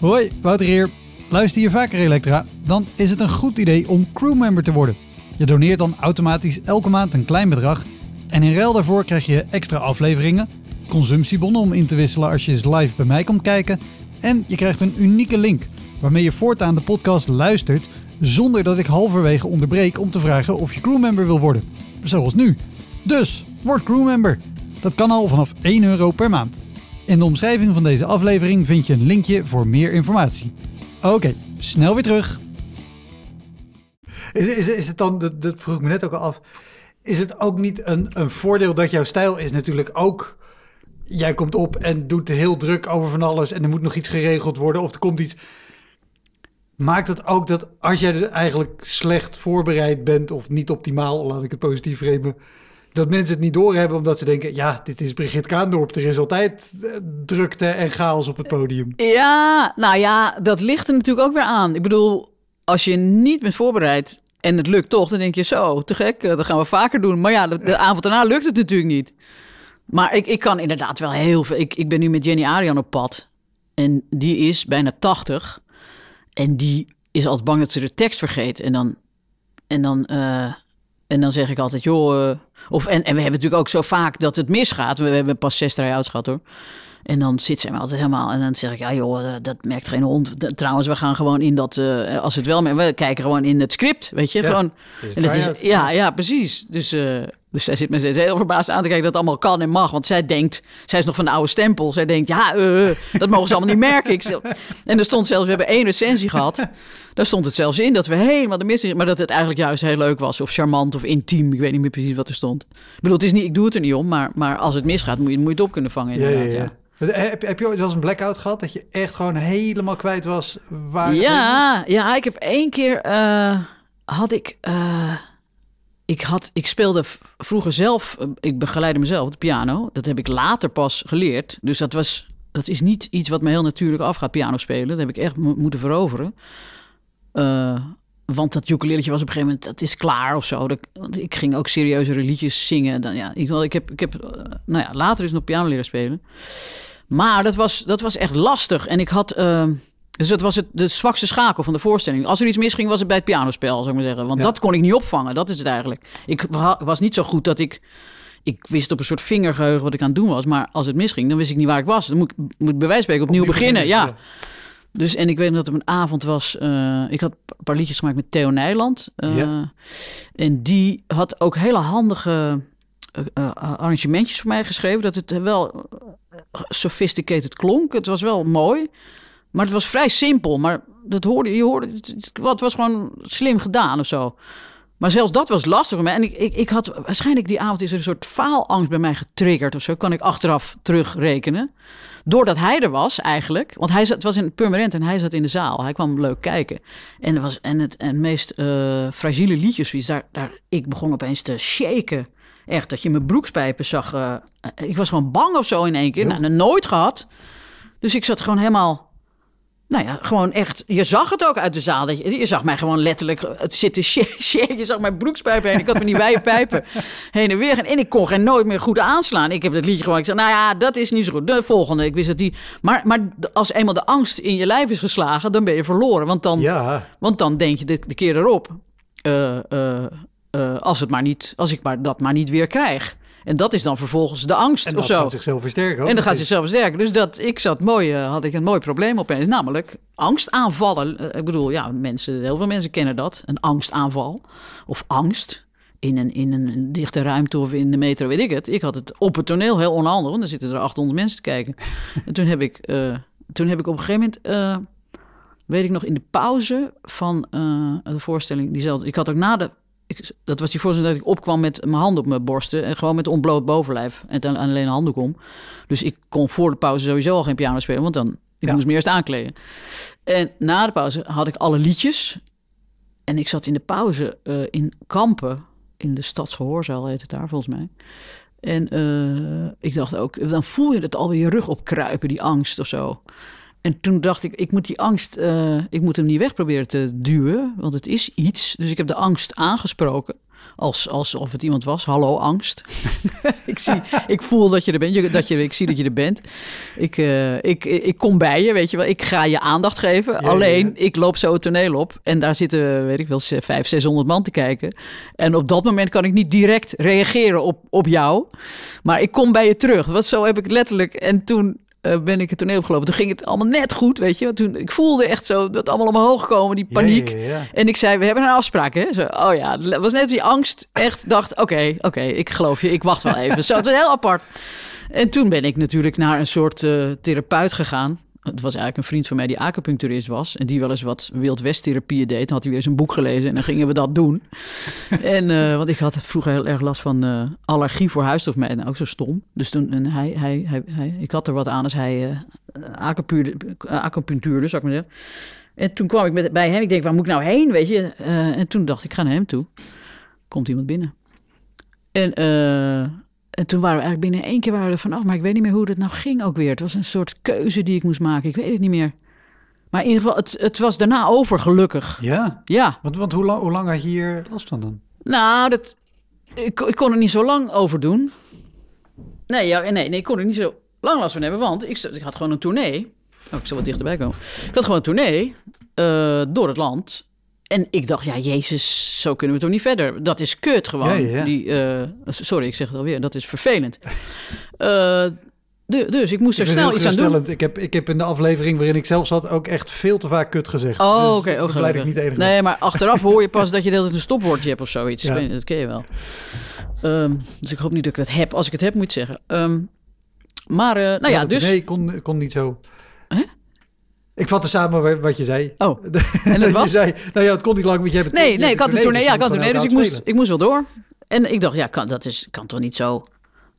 Hoi, Wouter hier. Luister je vaker Elektra? Dan is het een goed idee om crewmember te worden. Je doneert dan automatisch elke maand een klein bedrag. En in ruil daarvoor krijg je extra afleveringen, consumptiebonnen om in te wisselen als je eens live bij mij komt kijken. En je krijgt een unieke link waarmee je voortaan de podcast luistert zonder dat ik halverwege onderbreek om te vragen of je crewmember wil worden. Zoals nu. Dus, word crewmember. Dat kan al vanaf 1 euro per maand. In de omschrijving van deze aflevering vind je een linkje voor meer informatie. Oké, snel weer terug. Is, is, is het dan, dat, vroeg ik me net ook al af, is het ook niet een, een voordeel dat jouw stijl is natuurlijk ook, jij komt op en doet heel druk over van alles en er moet nog iets geregeld worden of er komt iets. Maakt het ook dat als jij dus eigenlijk slecht voorbereid bent of niet optimaal, laat ik het positief framen, dat mensen het niet doorhebben omdat ze denken... ja, dit is Brigitte Kaandorp. Er is altijd eh, drukte en chaos op het podium. Ja, nou ja, dat ligt er natuurlijk ook weer aan. Ik bedoel, als je niet bent voorbereid en het lukt toch, dan denk je zo, te gek, eh, dat gaan we vaker doen. Maar ja, de, de avond daarna lukt het natuurlijk niet. Maar ik, ik kan inderdaad wel heel veel. Ik, ik ben nu met Jenny Arian op pad. En die is bijna 80. En die is altijd bang dat ze de tekst vergeet. En dan, en dan, eh, en dan zeg ik altijd, joh. eh, of, en, en we hebben natuurlijk ook zo vaak dat het misgaat. We, hebben pas zes try-outs gehad hoor. En dan zit zij me altijd helemaal. En dan zeg ik, ja joh, eh, dat merkt geen hond. Trouwens, we gaan gewoon in dat. als het wel. We kijken gewoon in het script. Weet je, Ja, gewoon. En dat is, ja, ja, precies. Dus, dus zij zit me steeds heel verbaasd aan te kijken dat het allemaal kan en mag. Want zij denkt, zij is nog van de oude stempel. Zij denkt, ja, eh, dat mogen ze allemaal niet merken. Ik en er stond zelfs, we hebben één recensie gehad. Daar stond het zelfs in dat we helemaal de mis Maar dat het eigenlijk juist heel leuk was. Of charmant of intiem. Ik weet niet meer precies wat er stond. Ik bedoel, het is niet, ik doe het er niet om. Maar, maar als het misgaat, moet je, moet je het op kunnen vangen ja, inderdaad. Ja, ja. Heb, heb je ooit wel eens een blackout gehad? Dat je echt gewoon helemaal kwijt was waar... Ja, ja, ik heb één keer eh, had ik. eh, ik, had, ik speelde vroeger zelf, eh, ik begeleide mezelf op de piano. Dat heb ik later pas geleerd. Dus dat, was, dat is niet iets wat me heel natuurlijk afgaat, piano spelen. Dat heb ik echt mo- moeten veroveren. Eh, want dat ukuleletje was op een gegeven moment, dat is klaar of zo. Dat, ik ging ook serieuzere liedjes zingen. Dan, ja, ik, ik heb, ik heb eh, nou ja, later is nog piano leren spelen. Maar dat was, dat was echt lastig. En ik had... eh, dus dat was het, de zwakste schakel van de voorstelling. Als er iets misging, was het bij het pianospel, zou ik maar zeggen. Want Ja. dat kon ik niet opvangen. Dat is het eigenlijk. Ik wa- was niet zo goed dat ik... Ik wist op een soort vingergeheugen wat ik aan het doen was. Maar als het misging, dan wist ik niet waar ik was. Dan moet ik moet ik bij wijze van spreken opnieuw, beginnen. Ja. Dus, en ik weet dat het een avond was. eh, ik had een paar liedjes gemaakt met Theo Nijland. eh, Ja. En die had ook hele handige eh, arrangementjes voor mij geschreven. Dat het wel sophisticated klonk. Het was wel mooi. Maar het was vrij simpel. Maar dat hoorde je hoorde. Het, was gewoon slim gedaan of zo. Maar zelfs dat was lastig voor mij. En ik, ik, ik had waarschijnlijk die avond is er een soort faalangst bij mij getriggerd of zo. Kan ik achteraf terugrekenen. Doordat hij er was eigenlijk. Want hij zat, het was in Purmerend en hij zat in de zaal. Hij kwam leuk kijken. En, er was, en het en meest eh fragiele liedjes. wie Daar, daar, ik begon opeens te shaken. Echt, dat je mijn broekspijpen zag. eh, ik was gewoon bang of zo in één keer. Ja. Nou, nooit gehad. Dus ik zat gewoon helemaal... Nou ja, gewoon echt. Je zag het ook uit de zaal. Dat je, je zag mij gewoon letterlijk het zitten (laughs) shaken. Je zag mijn broekspijpen heen. Ik had me die wijde pijpen (laughs) heen en weer. En ik kon geen nooit meer goed aanslaan. Ik heb het liedje gewoon. Ik zei, nou ja, dat is niet zo goed. De volgende. Ik wist dat die. Maar, maar als eenmaal de angst in je lijf is geslagen, dan ben je verloren. Want dan, Ja, want dan denk je de, de keer erop. eh, eh, eh, als, het maar niet, als ik maar, dat maar niet weer krijg. En dat is dan vervolgens de angst en of dat zo. gaat zichzelf versterken. En dan gaat nog ze zelf sterker. Dus dat, ik zat mooi, eh, had ik een mooi probleem opeens. Namelijk angstaanvallen. Eh, ik bedoel, ja, mensen, heel veel mensen kennen dat. Een angstaanval. Of angst. In een, in een dichte ruimte of in de metro, weet ik het. Ik had het op het toneel heel onhandig. Want dan zitten er 800 mensen te kijken. (laughs) en toen heb ik, eh, toen heb ik op een gegeven moment... weet ik nog, in de pauze van de voorstelling... Diezelfde, ik had ook na de... Ik, dat was die voorstelling dat ik opkwam met mijn hand op mijn borsten... en gewoon met ontbloot bovenlijf. En dan alleen een handdoek om. Dus ik kon voor de pauze sowieso al geen piano spelen, want dan ik Ja. moest me eerst aankleden. En na de pauze had ik alle liedjes. En ik zat in de pauze eh, in Kampen, in de Stadsgehoorzaal heet het daar volgens mij. En eh, ik dacht ook, dan voel je het alweer je rug opkruipen, die angst of zo. En toen dacht ik, ik moet die angst, eh, ik moet hem niet weg proberen te duwen, want het is iets. Dus ik heb de angst aangesproken, als, alsof het iemand was. Hallo angst. (laughs) ik, zie, ik voel dat je er bent, je, dat je, ik zie dat je er bent. Ik, eh, ik, ik kom bij je, weet je wel. Ik ga je aandacht geven. ja, Alleen, ja. ik loop zo het toneel op en daar zitten, weet ik wel, 500, 600 man te kijken. En op dat moment kan ik niet direct reageren op, op jou. Maar ik kom bij je terug. Wat zo heb ik letterlijk. En toen eh, ben ik het toneel opgelopen. Toen ging het allemaal net goed, weet je. Toen, ik voelde echt zo dat allemaal omhoog komen, die paniek. ja, ja. En ik zei, we hebben een afspraak, hè? Zo, oh ja, het was net die angst. Echt dacht, oké, oké, ik geloof je. Ik wacht wel even. Zo, het was heel apart. En toen ben ik natuurlijk naar een soort eh, therapeut gegaan. (laughs) Het was eigenlijk een vriend van mij die acupuncturist was. En die wel eens wat Wild West therapieën deed. Dan had hij weer zijn boek gelezen en dan gingen we dat doen. (laughs) en, eh, want ik had vroeger heel erg last van eh, allergie voor huisstofmijten. Nou, ook zo stom. Dus toen, en hij, hij, hij, hij, ik had er wat aan als hij eh acupunctuur, acupunctuurde, zou ik maar zeggen. En toen kwam ik met, bij hem. Ik denk, waar moet ik nou heen, weet je? En toen dacht ik, ik ga naar hem toe. Komt iemand binnen. En, eh, en toen waren we eigenlijk binnen één keer waren we er vanaf. Maar ik weet niet meer hoe dat nou ging ook weer. Het was een soort keuze die ik moest maken. Ik weet het niet meer. Maar in ieder geval, het, het was daarna over, gelukkig. Ja, Ja, want, want hoe, lang, hoe lang had je hier last van dan? nou, dat, ik, ik kon er niet zo lang over doen. Nee, ja, nee, nee, ik kon er niet zo lang last van hebben. Want ik, ik had gewoon een tournee. Oh, ik zal wat dichterbij komen. Ik had gewoon een tournee eh, door het land. En ik dacht, ja, jezus, zo kunnen we toch niet verder. Dat is kut gewoon. Ja, ja, ja. Die, eh, sorry, ik zeg het alweer. Dat is vervelend. (laughs) Eh, du- dus ik moest er Ik snel het iets aan doen. Ik heb, ik heb in de aflevering waarin ik zelf zat ook echt veel te vaak kut gezegd. Oh, Dus oké. ik Oh, ik niet ben. Nee, maar achteraf hoor je pas dat je de hele tijd een stopwoordje hebt of zoiets. (laughs) Ja. Ik Dat ken je wel. Ehm, dus ik hoop niet dat ik dat heb. Als ik het heb, moet het zeggen. Ehm, maar, eh, nou ja, dus... Nee, kon, kon niet zo. Ik vatte samen wa- wat je zei. Oh, (laughs) en het je zei, nou ja, het kon niet lang, want je hebt Nee, je nee, hebt ik had een tournee. Ja, ik had een dus tournee, je dus ik moest, ik moest wel door. En ik dacht, ja, kan, dat is, kan toch niet zo...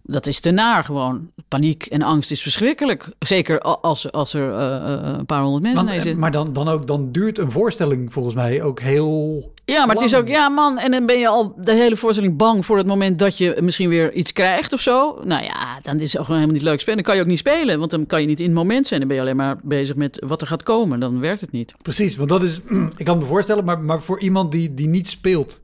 Dat is te naar gewoon. Paniek en angst is verschrikkelijk. Zeker als, als er eh, eh, een paar honderd mensen nee eh, zitten. maar dan, dan, ook, dan duurt een voorstelling volgens mij ook heel... Ja, maar het is ook, ja man, en dan ben je al de hele voorstelling bang voor het moment dat je misschien weer iets krijgt of zo. Nou ja, dan is het ook gewoon helemaal niet leuk spelen. Dan kan je ook niet spelen, want dan kan je niet in het moment zijn. Dan ben je alleen maar bezig met wat er gaat komen. Dan werkt het niet. Precies, want dat is... (clears throat) Ik kan me voorstellen, maar, maar voor iemand die, die niet speelt...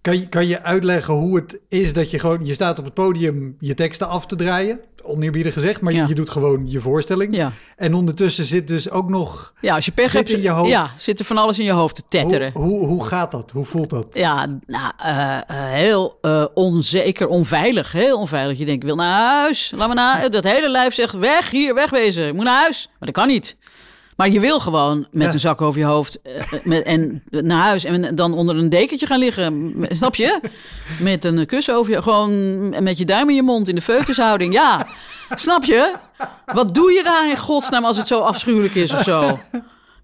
Kan je, kan je uitleggen hoe het is dat je gewoon... Je staat op het podium je teksten af te draaien. Oneerbiedig gezegd, maar je- Ja. je doet gewoon je voorstelling. Ja, En ondertussen zit dus ook nog... ja als je pech hebt, in je hoofd. Ja, zit er van alles in je hoofd te tetteren. Hoe, hoe, hoe gaat dat? Hoe voelt dat? Ja, nou, eh, eh, heel eh, onzeker, onveilig. Heel onveilig. Je denkt, ik wil naar huis. Laat me naar... (laughs) Dat hele lijf zegt, weg, hier, wegwezen. Ik moet naar huis. Maar dat kan niet. Maar je wil gewoon met Ja. een zak over je hoofd eh, met, en naar huis. En dan onder een dekentje gaan liggen. Snap je? Met een kussen over je... Gewoon met je duim in je mond in de foetushouding. Ja, snap je? Wat doe je daar in godsnaam als het zo afschuwelijk is of zo?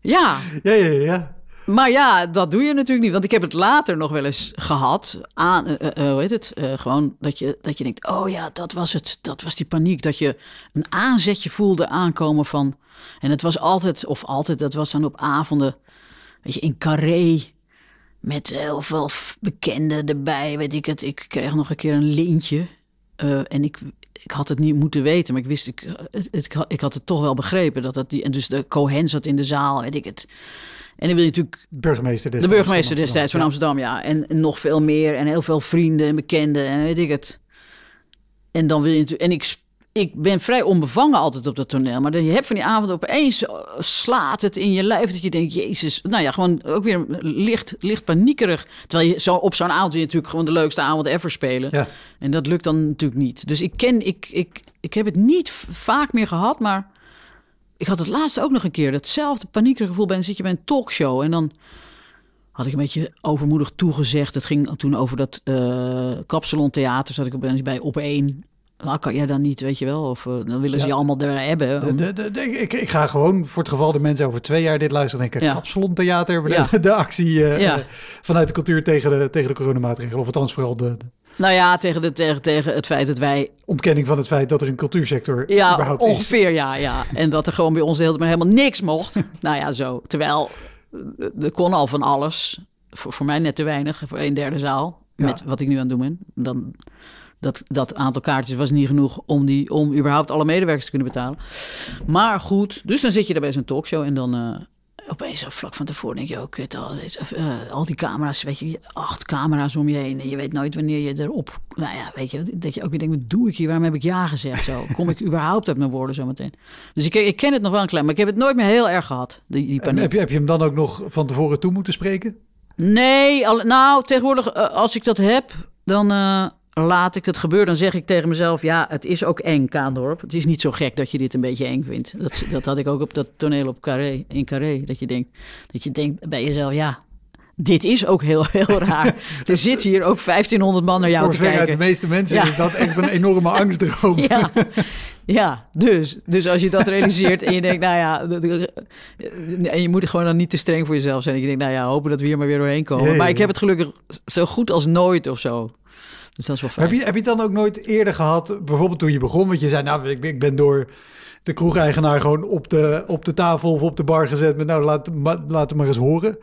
Ja, Ja, ja, ja. Maar ja, dat doe je natuurlijk niet. Want ik heb het later nog wel eens gehad. Aan, eh, eh, hoe heet het? Eh, gewoon dat je, dat je denkt: oh ja, dat was het. Dat was die paniek. Dat je een aanzetje voelde aankomen van. En het was altijd, of altijd, dat was dan op avonden. Weet je, in Carré. Met heel veel bekenden erbij. Weet ik het. Ik kreeg nog een keer een lintje. Eh, en ik, ik had het niet moeten weten, maar ik wist, ik, het, het- ik had het toch wel begrepen. Dat dat die, en dus de Cohen zat in de zaal, weet ik het. En dan wil je natuurlijk Burgemeester de burgemeester van destijds van. Amsterdam, ja. En, en nog veel meer. En heel veel vrienden en bekenden en weet ik het. En dan wil je natuurlijk... En ik, ik ben vrij onbevangen altijd op dat toneel. Maar dan, je hebt van die avond opeens eh, slaat het in je lijf. Dat je denkt, jezus. Nou ja, gewoon ook weer licht, licht paniekerig. Terwijl je zo op zo'n avond je natuurlijk gewoon de leukste avond ever spelen. Ja. En dat lukt dan natuurlijk niet. Dus ik ken... Ik, ik, ik heb het niet vaak meer gehad, maar... Ik had het laatste ook nog een keer. Datzelfde paniekerige gevoel. Ben, zit je bij een talkshow en dan had ik een beetje overmoedig toegezegd. Het ging toen over dat eh Kapsalon Theater. Zat ik opeens bij op één. Nou, kan jij dan niet, weet je wel? Of eh, dan willen ze Ja. je allemaal er hebben. De, om- de, de, de- ik, ik ga gewoon voor het geval de mensen over twee jaar dit luisteren denken... Ja. Kapsalon Theater, de, Ja. de actie eh, Ja. vanuit de cultuur tegen de, tegen de coronamaatregelen. Of althans vooral de, Nou ja, tegen, de, tegen, tegen het feit dat wij... ontkenning van het feit dat er een cultuursector Ja, is. ongeveer ja, ja. En dat er gewoon bij ons de hele tijd maar helemaal niks mocht. (laughs) nou ja, zo. Terwijl eh, er kon al van alles. Voor, voor mij net te weinig, voor een derde zaal. Met wat ik nu aan het doen ben. Dan, dat, dat aantal kaartjes was niet genoeg om, die, om überhaupt alle medewerkers te kunnen betalen. Maar goed, dus dan zit je daar bij zo'n talkshow en dan... eh, Opeens vlak van tevoren denk je ook, kut, al, eh, al die camera's, weet je, acht camera's om je heen. En je weet nooit wanneer je erop, nou ja, weet je, dat je ook weer denkt, wat doe ik hier? Waarom heb ik ja gezegd zo? Kom ik (laughs) überhaupt uit mijn woorden zo meteen? Dus ik, ik ken het nog wel een klein, maar ik heb het nooit meer heel erg gehad, die, die paniek. heb, je, heb je hem dan ook nog van tevoren toe moeten spreken? Nee, al, nou, tegenwoordig, eh, als ik dat heb, dan laat ik het gebeuren. Dan zeg ik tegen mezelf, ja, het is ook eng, Kaandorp. Het is niet zo gek dat je dit een beetje eng vindt. Dat, dat had ik ook op dat toneel op Carré, in Carré. Dat je denkt, dat je denkt bij jezelf, ja, dit is ook heel, heel raar. (laughs) er zit hier ook 1500 man naar jou voor te kijken. de meeste mensen Ja. is dat echt een enorme (laughs) angstdroom. Ja, ja dus, dus als je dat realiseert en je denkt, nou ja, en je moet gewoon dan niet te streng voor jezelf zijn. Dat je denkt, nou ja, hopen dat we hier maar weer doorheen komen. Maar ik heb het gelukkig zo goed als nooit of zo. Dus dat is wel fijn. Heb je, heb je het dan ook nooit eerder gehad, bijvoorbeeld toen je begon, want je zei, nou, ik, ben- ik ben door de kroegeigenaar gewoon op de, op de tafel of op de bar gezet met, nou, laat, ma- laat het maar eens horen.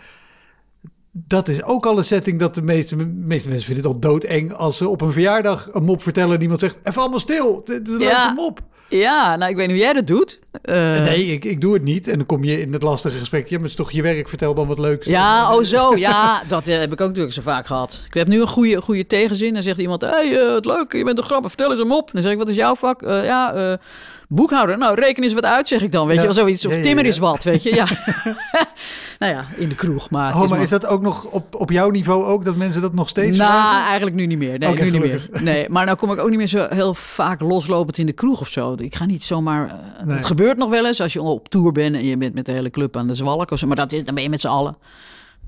dat is ook al een setting dat de meeste, meeste mensen vinden het al doodeng als ze op een verjaardag een mop vertellen en iemand zegt, even allemaal stil, dit is een Ja. mop. Ja, nou, ik weet niet hoe jij dat doet. Eh, nee, ik, ik doe het niet. En dan kom je in het lastige gesprek, ja, maar het is toch je werk, vertel dan wat leuks. Ja, oh zo. Ja, dat eh, heb ik ook natuurlijk zo vaak gehad. Ik heb nu een goede, goede tegenzin. Dan zegt iemand, hey, eh, het leuk, je bent toch grappig, vertel eens een mop. Dan zeg ik, wat is jouw vak? Ja, boekhouder. Nou, reken eens wat uit, zeg ik dan. Weet Ja. je wel, zoiets. Of Ja, ja, timmer is wat, weet je. Ja. (laughs) (laughs) nou ja, in de kroeg. Maar, Oh, maar- is dat ook nog op, op jouw niveau ook, dat mensen dat nog steeds Nou, vragen? eigenlijk nu niet meer. Nee, nu niet meer. Nee, maar nou kom ik ook niet meer zo heel vaak loslopend in de kroeg of zo. Ik ga niet zomaar... Nee. Het gebeurt nog wel eens als je op tour bent en je bent met de hele club aan de zwalk of zo. Maar dat is, dan ben je met z'n allen.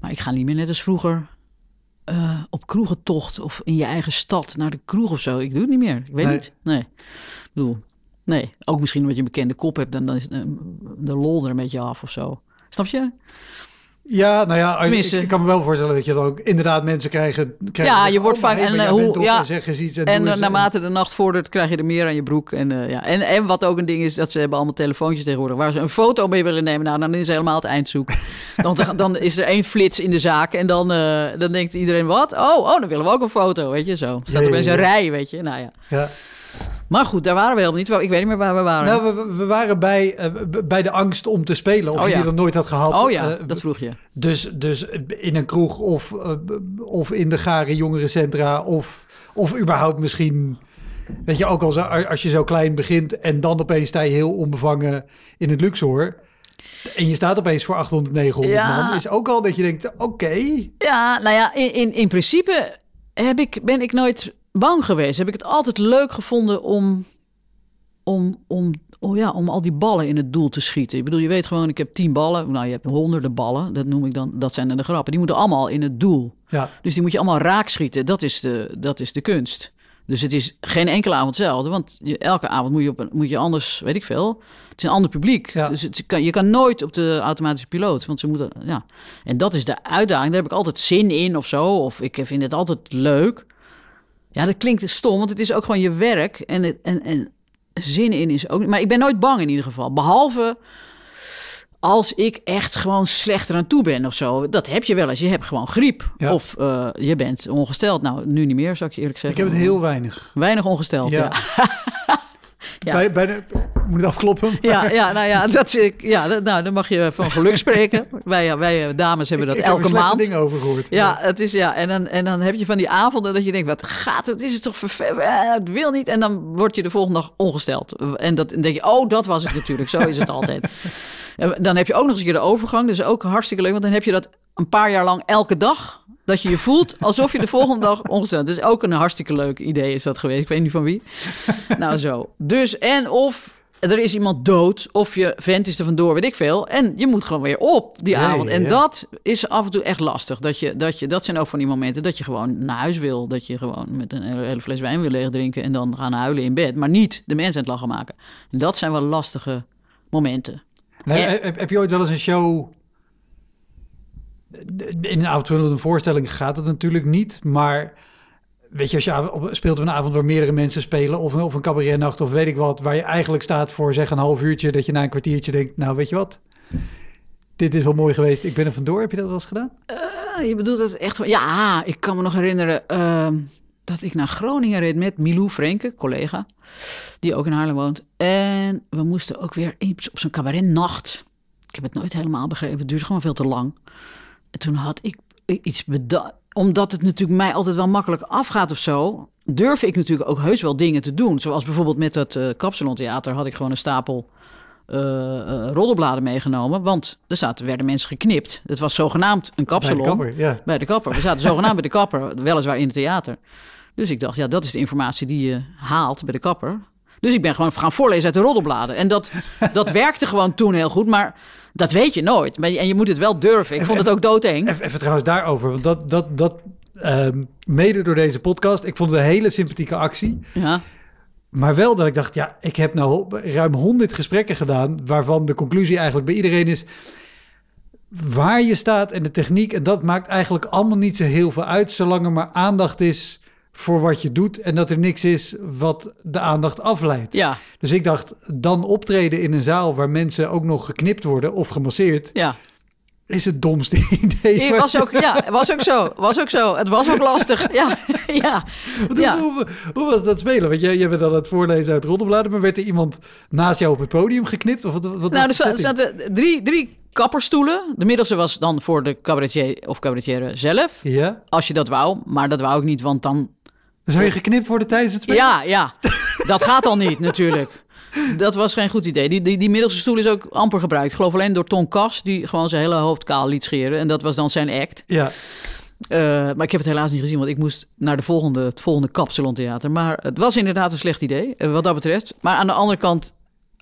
Maar ik ga niet meer net als vroeger eh, op kroegentocht of in je eigen stad naar de kroeg of zo. Ik doe het niet meer. Ik weet Nee. niet. Nee. Ik bedoel, nee. Ook misschien omdat je een bekende kop hebt en dan is eh, de lol er een beetje af of zo. Snap je? Ja, nou ja, ik, Tenminste- ik kan me wel voorstellen dat je dan ook inderdaad mensen krijgen. krijgen Ja, je wordt vaak- en, eh, hoe- ja. en iets. En, eh, naarmate de nacht vordert, krijg je er meer aan je broek. En, eh, ja. en, en wat ook een ding is, dat ze hebben allemaal telefoontjes tegenwoordig... waar ze een foto mee willen nemen. Nou, dan is helemaal het eindzoek. (laughs) dan, dan is er één flits in de zaak en dan, dan denkt iedereen... wat? Oh, oh, dan willen we ook een foto, weet je, zo. Staat Ja, opeens een rij, weet je. Nou ja. Ja. Maar goed, daar waren we helemaal niet. Ik weet niet meer waar we waren. Nou, we, we waren bij, eh, bij de angst om te spelen. Of Oh, je ja. die nooit had gehad. oh ja, Eh, dat vroeg je. dus, dus in een kroeg of, eh, of in de gare jongerencentra of, of überhaupt misschien... Weet je, ook al zo, als je zo klein begint en dan opeens sta je heel onbevangen in het Luxor... En je staat opeens voor 800, 900 Ja. man. Is ook al dat je denkt, oké. Ja, nou ja, in, in, in principe heb ik, ben ik nooit bang geweest. Heb ik het altijd leuk gevonden om, om, om, oh ja, om al die ballen in het doel te schieten. Ik bedoel, je weet gewoon, ik heb tien ballen. Nou, je hebt honderden ballen. Dat noem ik dan, dat zijn dan de grappen. Die moeten allemaal in het doel. Ja, Dus die moet je allemaal raak schieten. Dat is de, dat is de kunst. Dus het is geen enkele avond hetzelfde. Want je, elke avond moet je, op een, moet je anders, weet ik veel. Het is een ander publiek. Ja. Dus het kan, je kan nooit op de automatische piloot. Want ze moeten, ja. En dat is de uitdaging. Daar heb ik altijd zin in of zo. Of ik vind het altijd leuk. Ja, dat klinkt stom, want het is ook gewoon je werk. En, het, en, en zin in is ook... Maar ik ben nooit bang in ieder geval. Behalve als ik echt gewoon slechter aan toe ben of zo. Dat heb je wel eens. Je hebt gewoon griep. Ja. Of eh, je bent ongesteld. Nou, nu niet meer, zou ik je eerlijk ik zeggen. heb het heel weinig. Weinig ongesteld, ja. Ja. (laughs) Bij, bij de, moet het afkloppen? (laughs) Ja, ja, nou ja, dat, is- ja dat, nou, dan mag je van geluk spreken. (laughs) wij, wij eh, dames hebben dat ik, ik elke maand. dingen over gehoord. Ja, het is ja. En dan, en dan heb je van die avonden dat je denkt: wat gaat het? Is het toch vervelend? Het wil niet. En dan word je de volgende dag ongesteld. En dat, dan denk je: oh, dat was het natuurlijk. Zo is het (laughs) altijd. En dan heb je ook nog eens een keer de overgang. Dus ook hartstikke leuk. Want dan heb je dat een paar jaar lang elke dag. Dat je je voelt alsof je de volgende dag ongesteld. Dus ook een hartstikke leuk idee is dat geweest. Ik weet niet van wie. (laughs) Nou, zo. Dus en of er is iemand dood, of je vent is er vandoor, weet ik veel. En je moet gewoon weer op die avond. En ja. dat is af en toe echt lastig. Dat, je, dat, je, dat zijn ook van die momenten dat je gewoon naar huis wil. Dat je gewoon met een hele, fles wijn wil leeg drinken en dan gaan huilen in bed. Maar niet de mensen aan het lachen maken. En dat zijn wel lastige momenten. Nee, heb, heb je ooit wel eens een show... In een avondvullende voorstelling gaat het natuurlijk niet, maar... Weet je, als je speelt op een avond waar meerdere mensen spelen... of, of een cabaretnacht of weet ik wat... waar je eigenlijk staat voor zeg een half uurtje... dat je na een kwartiertje denkt, nou weet je wat... Dit is wel mooi geweest, ik ben er vandoor. Heb je dat wel eens gedaan? Ah, je bedoelt het echt... Ja, ik kan me nog herinneren ehm, dat ik naar Groningen reed met Milou Frenke, collega. Die ook in Haarlem woont. En we moesten ook weer op zo'n cabaretnacht. Ik heb het nooit helemaal begrepen. Het duurde gewoon veel te lang. En toen had ik iets bedacht. Omdat het natuurlijk mij altijd wel makkelijk afgaat of zo... durf ik natuurlijk ook heus wel dingen te doen. Zoals bijvoorbeeld met dat eh Kapsalon Theater had ik gewoon een stapel eh, roddelbladen meegenomen. Want er zaten, werden mensen geknipt. Het was zogenaamd een Bij de kapsalon. kapper, ja. Bij de kapper. We zaten zogenaamd bij de kapper, weliswaar in het theater. Dus ik dacht, ja, dat is de informatie die je haalt bij de kapper. Dus ik ben gewoon gaan voorlezen uit de roddelbladen. En dat, dat (laughs) werkte gewoon toen heel goed, maar dat weet je nooit. En je moet het wel durven. Ik vond het ook doodeng. Even, even trouwens daarover, want dat, dat, dat ehm, mede door deze podcast... ik vond het een hele sympathieke actie... Ja, Maar wel dat ik dacht, ja, ik heb nou ruim honderd gesprekken gedaan, waarvan de conclusie eigenlijk bij iedereen is waar je staat en de techniek. En dat maakt eigenlijk allemaal niet zo heel veel uit, zolang er maar aandacht is voor wat je doet en dat er niks is wat de aandacht afleidt. ja, Dus ik dacht, dan optreden in een zaal waar mensen ook nog geknipt worden of gemasseerd, ja. is het domste (laughs) idee. Het was ook, ja, was ook zo. Was ook zo. Het was ook lastig. (laughs) Ja, ja. Hoe, hoe, was dat spelen? Want jij, jij bent aan het voorlezen uit roddelbladen, maar werd er iemand naast jou op het podium geknipt? Of wat, wat Nou, er setting? zaten drie, drie kapperstoelen. De middelste was dan voor de cabaretier of cabaretière zelf. Ja? Als je dat wou. Maar dat wou ik niet, want dan... Zou je geknipt worden tijdens het spelen? Ja, ja. Dat gaat al niet, natuurlijk. Dat was geen goed idee. Die, die, die middelste stoel is ook amper gebruikt. Ik geloof alleen door Ton Kas, die gewoon zijn hele hoofd kaal liet scheren. En dat was dan zijn act. Ja. Eh, maar ik heb het helaas niet gezien, want ik moest naar de volgende, het volgende Kapsalon Theater. Maar het was inderdaad een slecht idee, eh, wat dat betreft. Maar aan de andere kant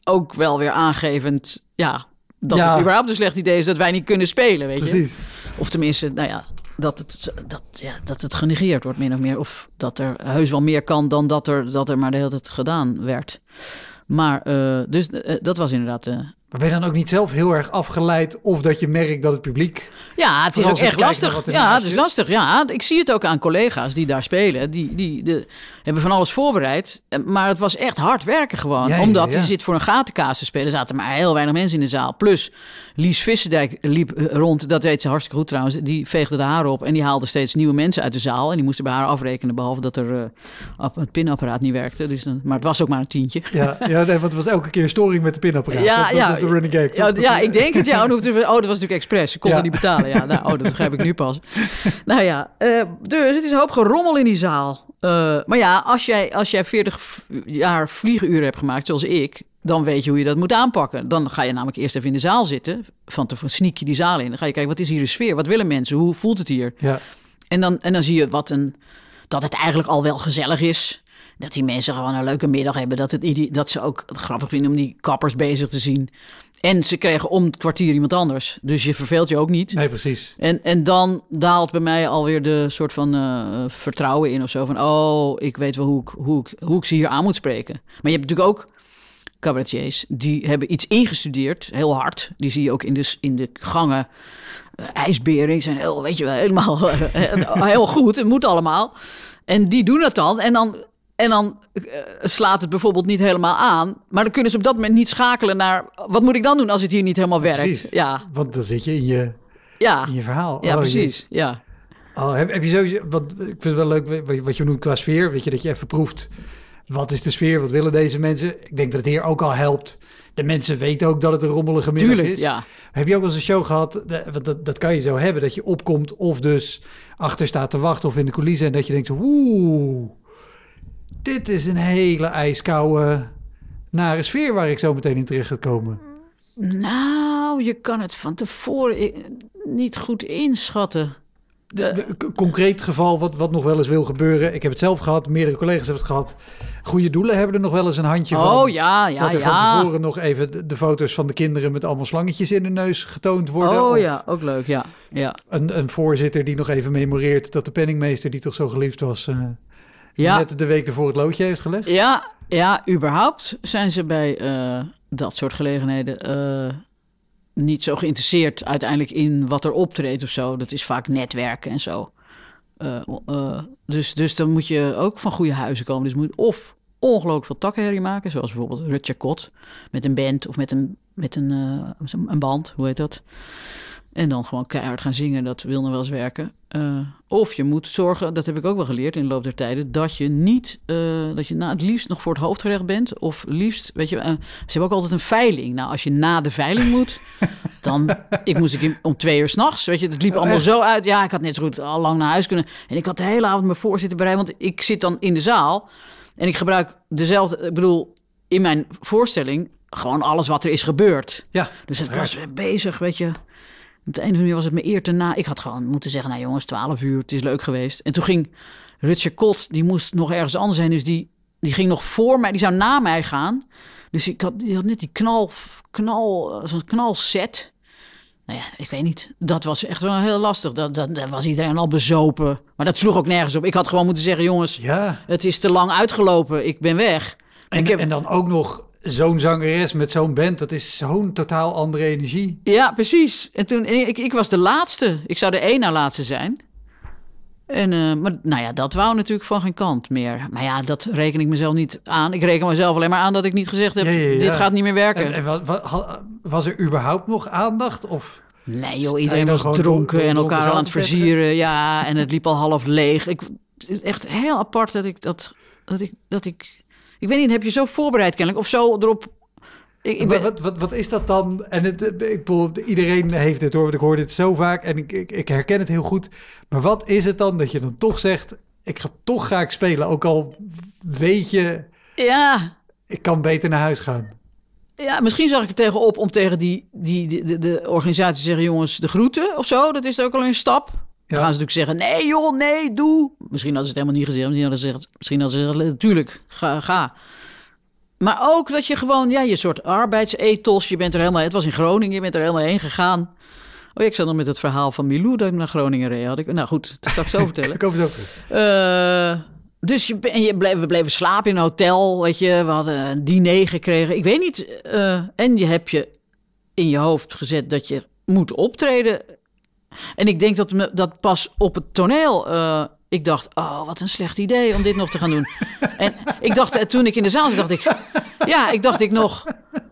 ook wel weer aangevend, ja, dat Ja. het überhaupt een slecht idee is dat wij niet kunnen spelen, weet je. Precies. Of tenminste, nou ja, dat het, dat, ja, dat het genegeerd wordt, min of meer. Of dat er heus wel meer kan dan dat er, dat er maar de hele tijd gedaan werd. Maar, eh, dus eh, dat was inderdaad... eh, Maar ben je dan ook niet zelf heel erg afgeleid of dat je merkt dat het publiek... Ja, het is ook echt lastig. Ja, het is lastig. Ja, ik zie het ook aan collega's die daar spelen. Die, die de, hebben van alles voorbereid. Maar het was echt hard werken gewoon. Ja, Omdat ja. je zit voor een gatenkaas te spelen. Er zaten maar heel weinig mensen in de zaal. Plus Lies Visserdijk liep eh, rond. Dat deed ze hartstikke goed trouwens. Die veegde de haar op. En die haalde steeds nieuwe mensen uit de zaal. En die moesten bij haar afrekenen. Behalve dat er eh, het pinapparaat niet werkte. Dus dan, maar het was ook maar een tientje. Ja, ja nee, want het was elke keer een storing met de pinapparaat. Ja, dat, dat ja. Was de running gag. Ja, ja, ik denk het. Ja, oh, oh, dat was natuurlijk expres. Ze konden Ja. niet betalen. Ja, nou, oh, dat begrijp ik nu pas. (laughs) nou ja, eh, dus het is een hoop gerommel in die zaal. Eh, maar ja, als jij, als jij 40 v- jaar vliegenuren hebt gemaakt, zoals ik... dan weet je hoe je dat moet aanpakken. Dan ga je namelijk eerst even in de zaal zitten. Van te sneak je die zaal in. Dan ga je kijken, wat is hier de sfeer? Wat willen mensen? Hoe voelt het hier? Ja, En dan, en dan zie je wat een, dat het eigenlijk al wel gezellig is. Dat die mensen gewoon een leuke middag hebben. Dat, het, dat ze ook het grappig vinden om die kappers bezig te zien. En ze kregen om het kwartier iemand anders. Dus je verveelt je ook niet. nee, precies. En, en dan daalt bij mij alweer de soort van eh, vertrouwen in of zo. Van, oh, ik weet wel hoe ik, hoe, ik, hoe ik ze hier aan moet spreken. Maar je hebt natuurlijk ook cabaretiers. Die hebben iets ingestudeerd, heel hard. Die zie je ook in de, in de gangen. Eh, ijsberen, zijn heel, weet je wel, helemaal (laughs) eh, heel goed. Het moet allemaal. En die doen het dan. En dan... En dan eh, slaat het bijvoorbeeld niet helemaal aan. Maar dan kunnen ze op dat moment niet schakelen naar... wat moet ik dan doen als het hier niet helemaal werkt? Precies. Ja, Want dan zit je in je, ja, in je verhaal. ja Oh, precies. Ja. oh, heb, heb je sowieso... Want ik vind het wel leuk wat, wat je noemt qua sfeer. Weet je, dat je even proeft. Wat is de sfeer? Wat willen deze mensen? Ik denk dat het hier ook al helpt. De mensen weten ook dat het een rommelige middag Tuurlijk, is. ja. Heb je ook wel eens een show gehad, want dat, dat kan je zo hebben, dat je opkomt of dus achter staat te wachten of in de coulissen en dat je denkt, oeh, dit is een hele ijskoude, nare sfeer waar ik zo meteen in terecht ga komen. Nou, je kan het van tevoren niet goed inschatten. De, concreet geval wat, wat nog wel eens wil gebeuren, ik heb het zelf gehad, meerdere collega's hebben het gehad. Goede doelen hebben er nog wel eens een handje van. Oh ja, ja, dat er van ja. tevoren nog even de, de foto's van de kinderen met allemaal slangetjes in de neus getoond worden. Oh of ja, ook leuk, ja. ja. een, een voorzitter die nog even memoreert dat de penningmeester die toch zo geliefd was, eh, Ja, net de week ervoor het loodje heeft gelegd. ja, ja, überhaupt zijn ze bij eh, dat soort gelegenheden eh, niet zo geïnteresseerd uiteindelijk in wat er optreedt of zo. Dat is vaak netwerken en zo. Eh, dus, dus dan moet je ook van goede huizen komen. Dus je moet of ongelooflijk veel takkenherrie maken, zoals bijvoorbeeld Rutger Kot met een band of met een, met een, een band, hoe heet dat? En dan gewoon keihard gaan zingen, dat wil nog wel eens werken. Eh, of je moet zorgen, dat heb ik ook wel geleerd in de loop der tijden, dat je niet, eh, dat je nou, het liefst nog voor het hoofdgerecht bent. Of liefst, weet je, eh, ze hebben ook altijd een veiling. Nou, als je na de veiling moet, (laughs) dan, ik moest ik om twee uur s'nachts, weet je, het liep allemaal zo uit. Ja, ik had net zo goed al lang naar huis kunnen. En ik had de hele avond me voor zitten bereiden, want ik zit dan in de zaal en ik gebruik dezelfde, ik bedoel, in mijn voorstelling gewoon alles wat er is gebeurd. Ja, Dus het was bezig, weet je. Op de een of andere manier was het me eer te na. Ik had gewoon moeten zeggen, nou jongens, 12 uur, het is leuk geweest. En toen ging Rutger Kot, die moest nog ergens anders heen. Dus die, die ging nog voor mij, die zou na mij gaan. Dus ik had, die had net die knal, knal, zo'n knalset. Nou ja, ik weet niet. Dat was echt wel heel lastig. Dat, dat, was iedereen al bezopen. Maar dat sloeg ook nergens op. Ik had gewoon moeten zeggen, jongens, Ja. het is te lang uitgelopen. Ik ben weg. En, ik heb, en dan ook nog zo'n zangeres met zo'n band. Dat is zo'n totaal andere energie. Ja, precies. En toen, en ik, ik was de laatste. Ik zou de één na laatste zijn. En, eh, maar nou ja, dat wou natuurlijk van geen kant meer. Maar ja, dat reken ik mezelf niet aan. Ik reken mezelf alleen maar aan dat ik niet gezegd heb, Ja, ja, ja. dit gaat niet meer werken. En, en wa- wa- ha- was er überhaupt nog aandacht? Of Nee joh, iedereen was dronken en elkaar aan het versieren. Ja, en het liep al half leeg. Ik, het is echt heel apart dat ik dat, dat ik, dat ik, ik weet niet, heb je zo voorbereid kennelijk of zo erop. Ik, ik ben, Wat, wat, wat is dat dan? En het, ik bedoel, iedereen heeft dit hoor, want ik hoor dit zo vaak en ik, ik, ik herken het heel goed. Maar wat is het dan dat je dan toch zegt, ik ga toch graag spelen, ook al weet je, ja, ik kan beter naar huis gaan. ja, misschien zag ik er tegenop om tegen die, die, die- de, de organisatie te zeggen, jongens, de groeten of zo. Dat is ook al een stap. Dan gaan ze natuurlijk zeggen, nee joh, nee, doe. Misschien hadden ze het helemaal niet gezegd. Misschien hadden ze gezegd, misschien hadden ze gezegd, natuurlijk, ga, ga. Maar ook dat je gewoon, ja, je soort arbeidsethos, je bent er helemaal, het was in Groningen, je bent er helemaal heen gegaan. Oh, ja, ik zat nog met het verhaal van Milou dat ik naar Groningen reed. Had ik, nou goed, dat zal ik zo (laughs) vertellen. Ik hoop het ook. Eh, dus je, ben- je bleef, we bleven slapen in een hotel, weet je. We hadden een diner gekregen. Ik weet niet. eh, en je hebt je in je hoofd gezet dat je moet optreden. En ik denk dat me dat pas op het toneel. eh, ik dacht, oh, wat een slecht idee om dit nog te gaan doen. (laughs) en ik dacht, eh, toen ik in de zaal zat, dacht ik, ja, ik dacht ik nog,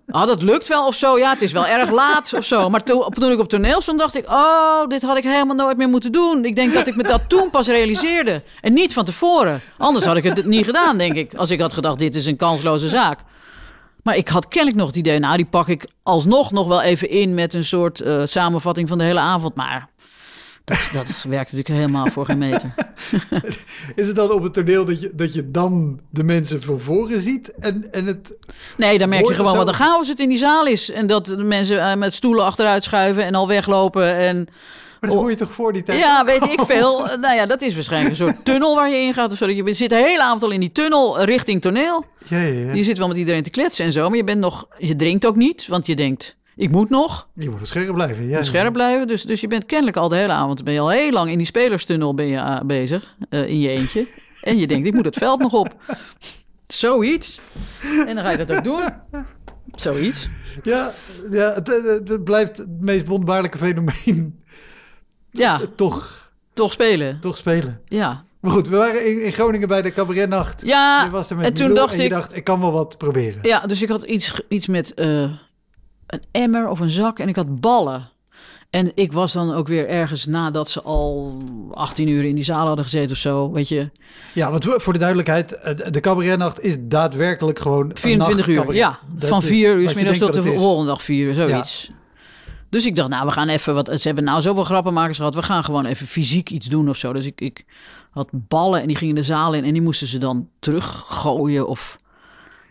ah, dat lukt wel of zo. Ja, het is wel erg laat of zo. Maar toen, toen ik op toneel stond, dacht ik, oh, dit had ik helemaal nooit meer moeten doen. Ik denk dat ik me dat toen pas realiseerde. En niet van tevoren. Anders had ik het niet gedaan, denk ik. Als ik had gedacht, dit is een kansloze zaak. Maar ik had kennelijk nog het idee, nou, die pak ik alsnog nog wel even in met een soort eh, samenvatting van de hele avond. Maar dat, dat werkt natuurlijk helemaal voor geen meter. (laughs) Is het dan op het toneel dat je, dat je dan de mensen van voren ziet en, en het... Nee, dan merk je gewoon wat een chaos het in die zaal is. En dat de mensen eh, met stoelen achteruit schuiven en al weglopen. En Maar dat hoor je toch voor die tijd? ja, weet ik veel. Eh, Nou ja, dat is waarschijnlijk een soort (laughs) tunnel waar je in gaat. Zodat je zit de hele avond al in die tunnel richting toneel. Ja, ja, ja. Je zit wel met iedereen te kletsen en zo. Maar je bent nog, je drinkt ook niet. Want je denkt, ik moet nog. Je moet er scherp blijven. Ja, moet scherp blijven. Dus, dus je bent kennelijk al de hele avond, ben je al heel lang in die spelerstunnel ben je, eh, bezig, eh, in je eentje. (laughs) En je denkt, ik moet het veld nog op. Zoiets. En dan ga je dat ook doen. Zoiets. Ja, ja het, blijft het meest wonderbaarlijke fenomeen. Ja, Eh, Toch, toch spelen. toch spelen. Ja. Maar goed, we waren in, in Groningen bij de cabaretnacht. Ja, je was er met en toen dacht en je ik- dacht, ik kan wel wat proberen. ja, dus ik had iets, iets met een emmer of een zak en ik had ballen. En ik was dan ook weer ergens nadat ze al 18 uur in die zaal hadden gezeten of zo, weet je. Ja, want voor de duidelijkheid, eh, de cabaretnacht is daadwerkelijk gewoon een 24 uur, ja. Dat van is 4 uur wat s je middags tot de is. volgende dag 4 uur, zoiets. Dus ik dacht, nou, we gaan even wat. Ze hebben nou zoveel grappenmakers gehad. We gaan gewoon even fysiek iets doen of zo. Dus ik, ik had ballen en die gingen de zaal in en die moesten ze dan teruggooien. Of...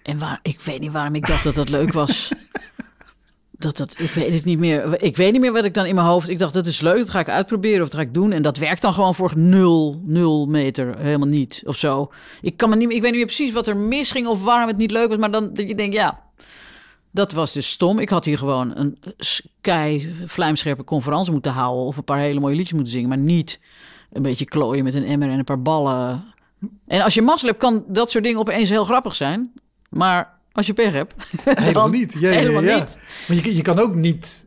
En waar, ik weet niet waarom ik dacht dat dat leuk was. (laughs) Dat, dat, ik weet het niet meer. Ik weet niet meer wat ik dan in mijn hoofd. Ik dacht, dat is leuk, dat ga ik uitproberen of dat ga ik doen. En dat werkt dan gewoon voor nul, nul meter. Helemaal niet of zo. Ik, kan me niet, ik weet niet precies wat er misging of waarom het niet leuk was. Maar dan dat je denkt, ja, dat was dus stom. Ik had hier gewoon een kei vlijmscherpe conferentie moeten houden. Of een paar hele mooie liedjes moeten zingen. Maar niet een beetje klooien met een emmer en een paar ballen. En als je mazzel kan dat soort dingen opeens heel grappig zijn. Maar als je pech hebt, (laughs) Helemaal niet. Ja, helemaal ja. niet. Maar je, je kan ook niet...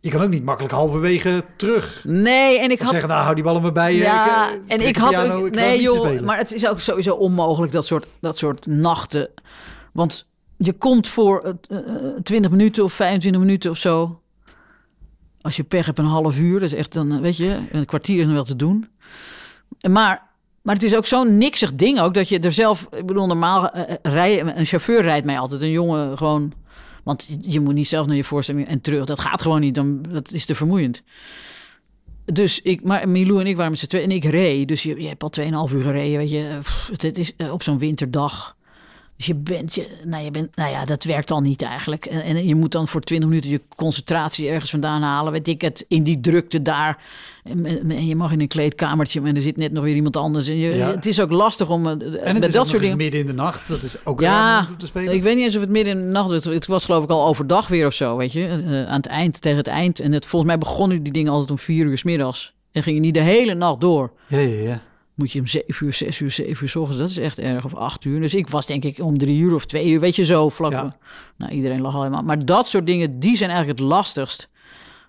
Je kan ook niet makkelijk halverwege terug Nee, en ik of had... zeggen, nou hou die ballen maar bij je. Ja, ik, eh, en ik had ook... ik nee joh, spelen. maar het is ook sowieso onmogelijk, dat soort, dat soort nachten. Want je komt voor eh, eh, 20 minuten of 25 minuten of zo. Als je pech hebt een half uur, dat is echt dan, eh, weet je, een kwartier is nog wel te doen. En Maar, maar het is ook zo'n niksig ding ook, dat je er zelf... Ik bedoel, normaal eh, rijden, een chauffeur rijdt mij altijd, een jongen gewoon... Want je- moet niet zelf naar je voorstelling en terug. Dat gaat gewoon niet, dan, dat is te vermoeiend. Dus ik, maar Milou en ik waren met z'n tweeën en ik reed. Dus je, hebt al 2,5 uur gereden, weet je. Pff, Het, het is eh, op zo'n winterdag. Dus je bent, je, nou, je bent, nou ja, dat werkt al niet eigenlijk. En, en je moet dan voor 20 minuten je concentratie ergens vandaan halen. Weet ik het, in die drukte daar. En, je mag in een kleedkamertje, maar er zit net nog weer iemand anders. En je, Ja. het is ook lastig om eh, En het met is dat soort dingen. midden in de nacht. Dat is ook Ja, te spelen. Ik weet niet eens of het midden in de nacht was. Het was geloof ik al overdag weer of zo, weet je. Eh, aan het eind, tegen het eind. En het, volgens mij begonnen die dingen altijd om vier uur 's middags. En gingen niet de hele nacht door. Ja, ja, ja. Moet je om zeven uur, zes uur, zeven uur 's ochtends. Dat is echt erg. Of acht uur. Dus ik was denk ik om drie uur of twee uur. Weet je zo, vlak. Ja. Nou, iedereen lag al helemaal. Maar dat soort dingen, die zijn eigenlijk het lastigst.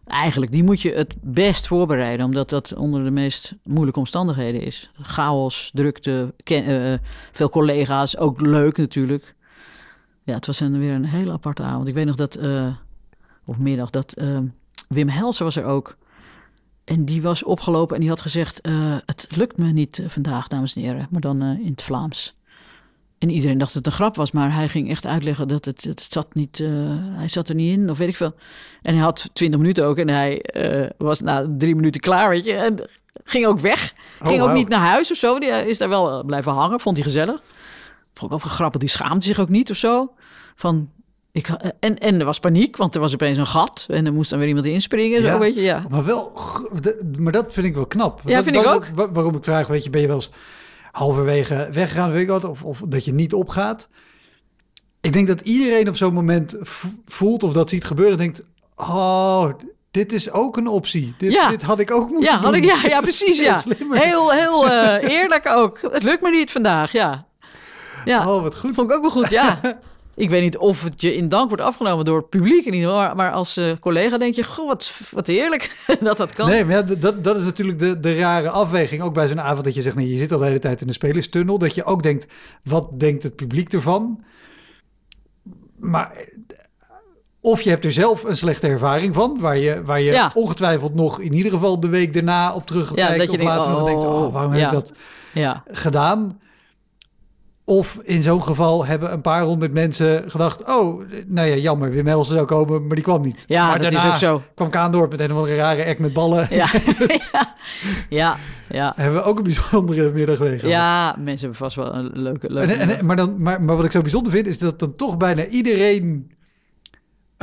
Eigenlijk, die moet je het best voorbereiden. Omdat dat onder de meest moeilijke omstandigheden is. Chaos, drukte, ken- eh, veel collega's. Ook leuk natuurlijk. Ja, het was een, weer een hele aparte avond. Ik weet nog dat... eh, of middag, dat... eh, Wim Helsen was er ook. En die was opgelopen en die had gezegd... eh, het lukt me niet eh, vandaag, dames en heren. Maar dan eh, in het Vlaams. En iedereen dacht dat het een grap was. Maar hij ging echt uitleggen dat het, het zat niet... hij zat er niet in, of weet ik veel. En hij had twintig minuten ook. En hij was na drie minuten klaar, weet je. En ging ook weg. Oh, ging ook niet naar huis of zo. Die is daar wel blijven hangen. Vond hij gezellig. Vond ik ook grappig. Die schaamde zich ook niet of zo. Van... Ik, en, en er was paniek, want er was opeens een gat. En er moest dan weer iemand inspringen. Zo, Ja. weet je, ja. Maar wel, maar dat vind ik wel knap. Ja, dat, vind dat ik ook. wa- waarom ik vraag, weet je, ben je wel eens halverwege weggegaan, weet ik wat, of, of dat je niet opgaat. Ik denk dat iedereen op zo'n moment voelt of dat ziet gebeuren, denkt, oh, dit is ook een optie. Dit, Ja. dit had ik ook moeten Ja, had ik, doen. ja, ja, (laughs) precies. Ja. slimmer. Heel, heel eh, eerlijk ook. Het lukt me niet vandaag, ja. Ja, Oh, wat goed. vond ik ook wel goed, ja. (laughs) Ik weet niet of het je in dank wordt afgenomen door het publiek in ieder geval. Maar, als eh, collega denk je, goh, wat, wat heerlijk (laughs) dat dat kan. Nee, maar ja, dat, dat is natuurlijk de, de rare afweging. Ook bij zo'n avond dat je zegt, nee, je zit al de hele tijd in de spelerstunnel. Dat je ook denkt, wat denkt het publiek ervan? Maar eh, of je hebt er zelf een slechte ervaring van, waar je, waar je Ja. ongetwijfeld nog in ieder geval de week daarna op terug gaat Ja, kijken. dat je of denkt, later nog denkt, oh, oh, waarom ja. heb ik dat Ja, gedaan? Of in zo'n geval hebben een paar honderd mensen gedacht... oh, nou ja, jammer, Wim Helsen zou komen, maar die kwam niet. ja maar dat is ook zo. kwam Kaandorp met een of andere rare ek met ballen. Ja, (laughs) ja, ja, ja. Hebben we ook een bijzondere middag meegemaakt. Ja, mensen hebben vast wel een leuke... leuke En, en, maar, dan, maar, maar wat ik zo bijzonder vind, is dat dan toch bijna iedereen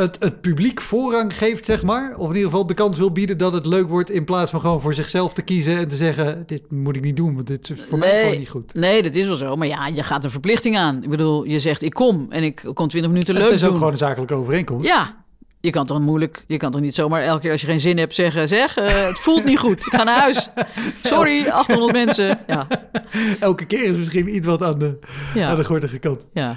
het, het publiek voorrang geeft, zeg maar. Of in ieder geval de kans wil bieden dat het leuk wordt... in plaats van gewoon voor zichzelf te kiezen en te zeggen... dit moet ik niet doen, want dit is voor mij gewoon niet goed. Nee, dat is wel zo. Maar ja, je gaat een verplichting aan. Ik bedoel, je zegt ik kom en ik kom 20 minuten leuk het is ook gewoon een zakelijke overeenkomst. Ja, je kan toch moeilijk, je kan toch niet zomaar elke keer als je geen zin hebt zeggen, zeg, eh, het voelt niet goed, ik ga naar huis. (laughs) Sorry, 800 mensen. Ja, (laughs) Elke keer is misschien iets wat aan de, aan ja, de gortige kant. ja.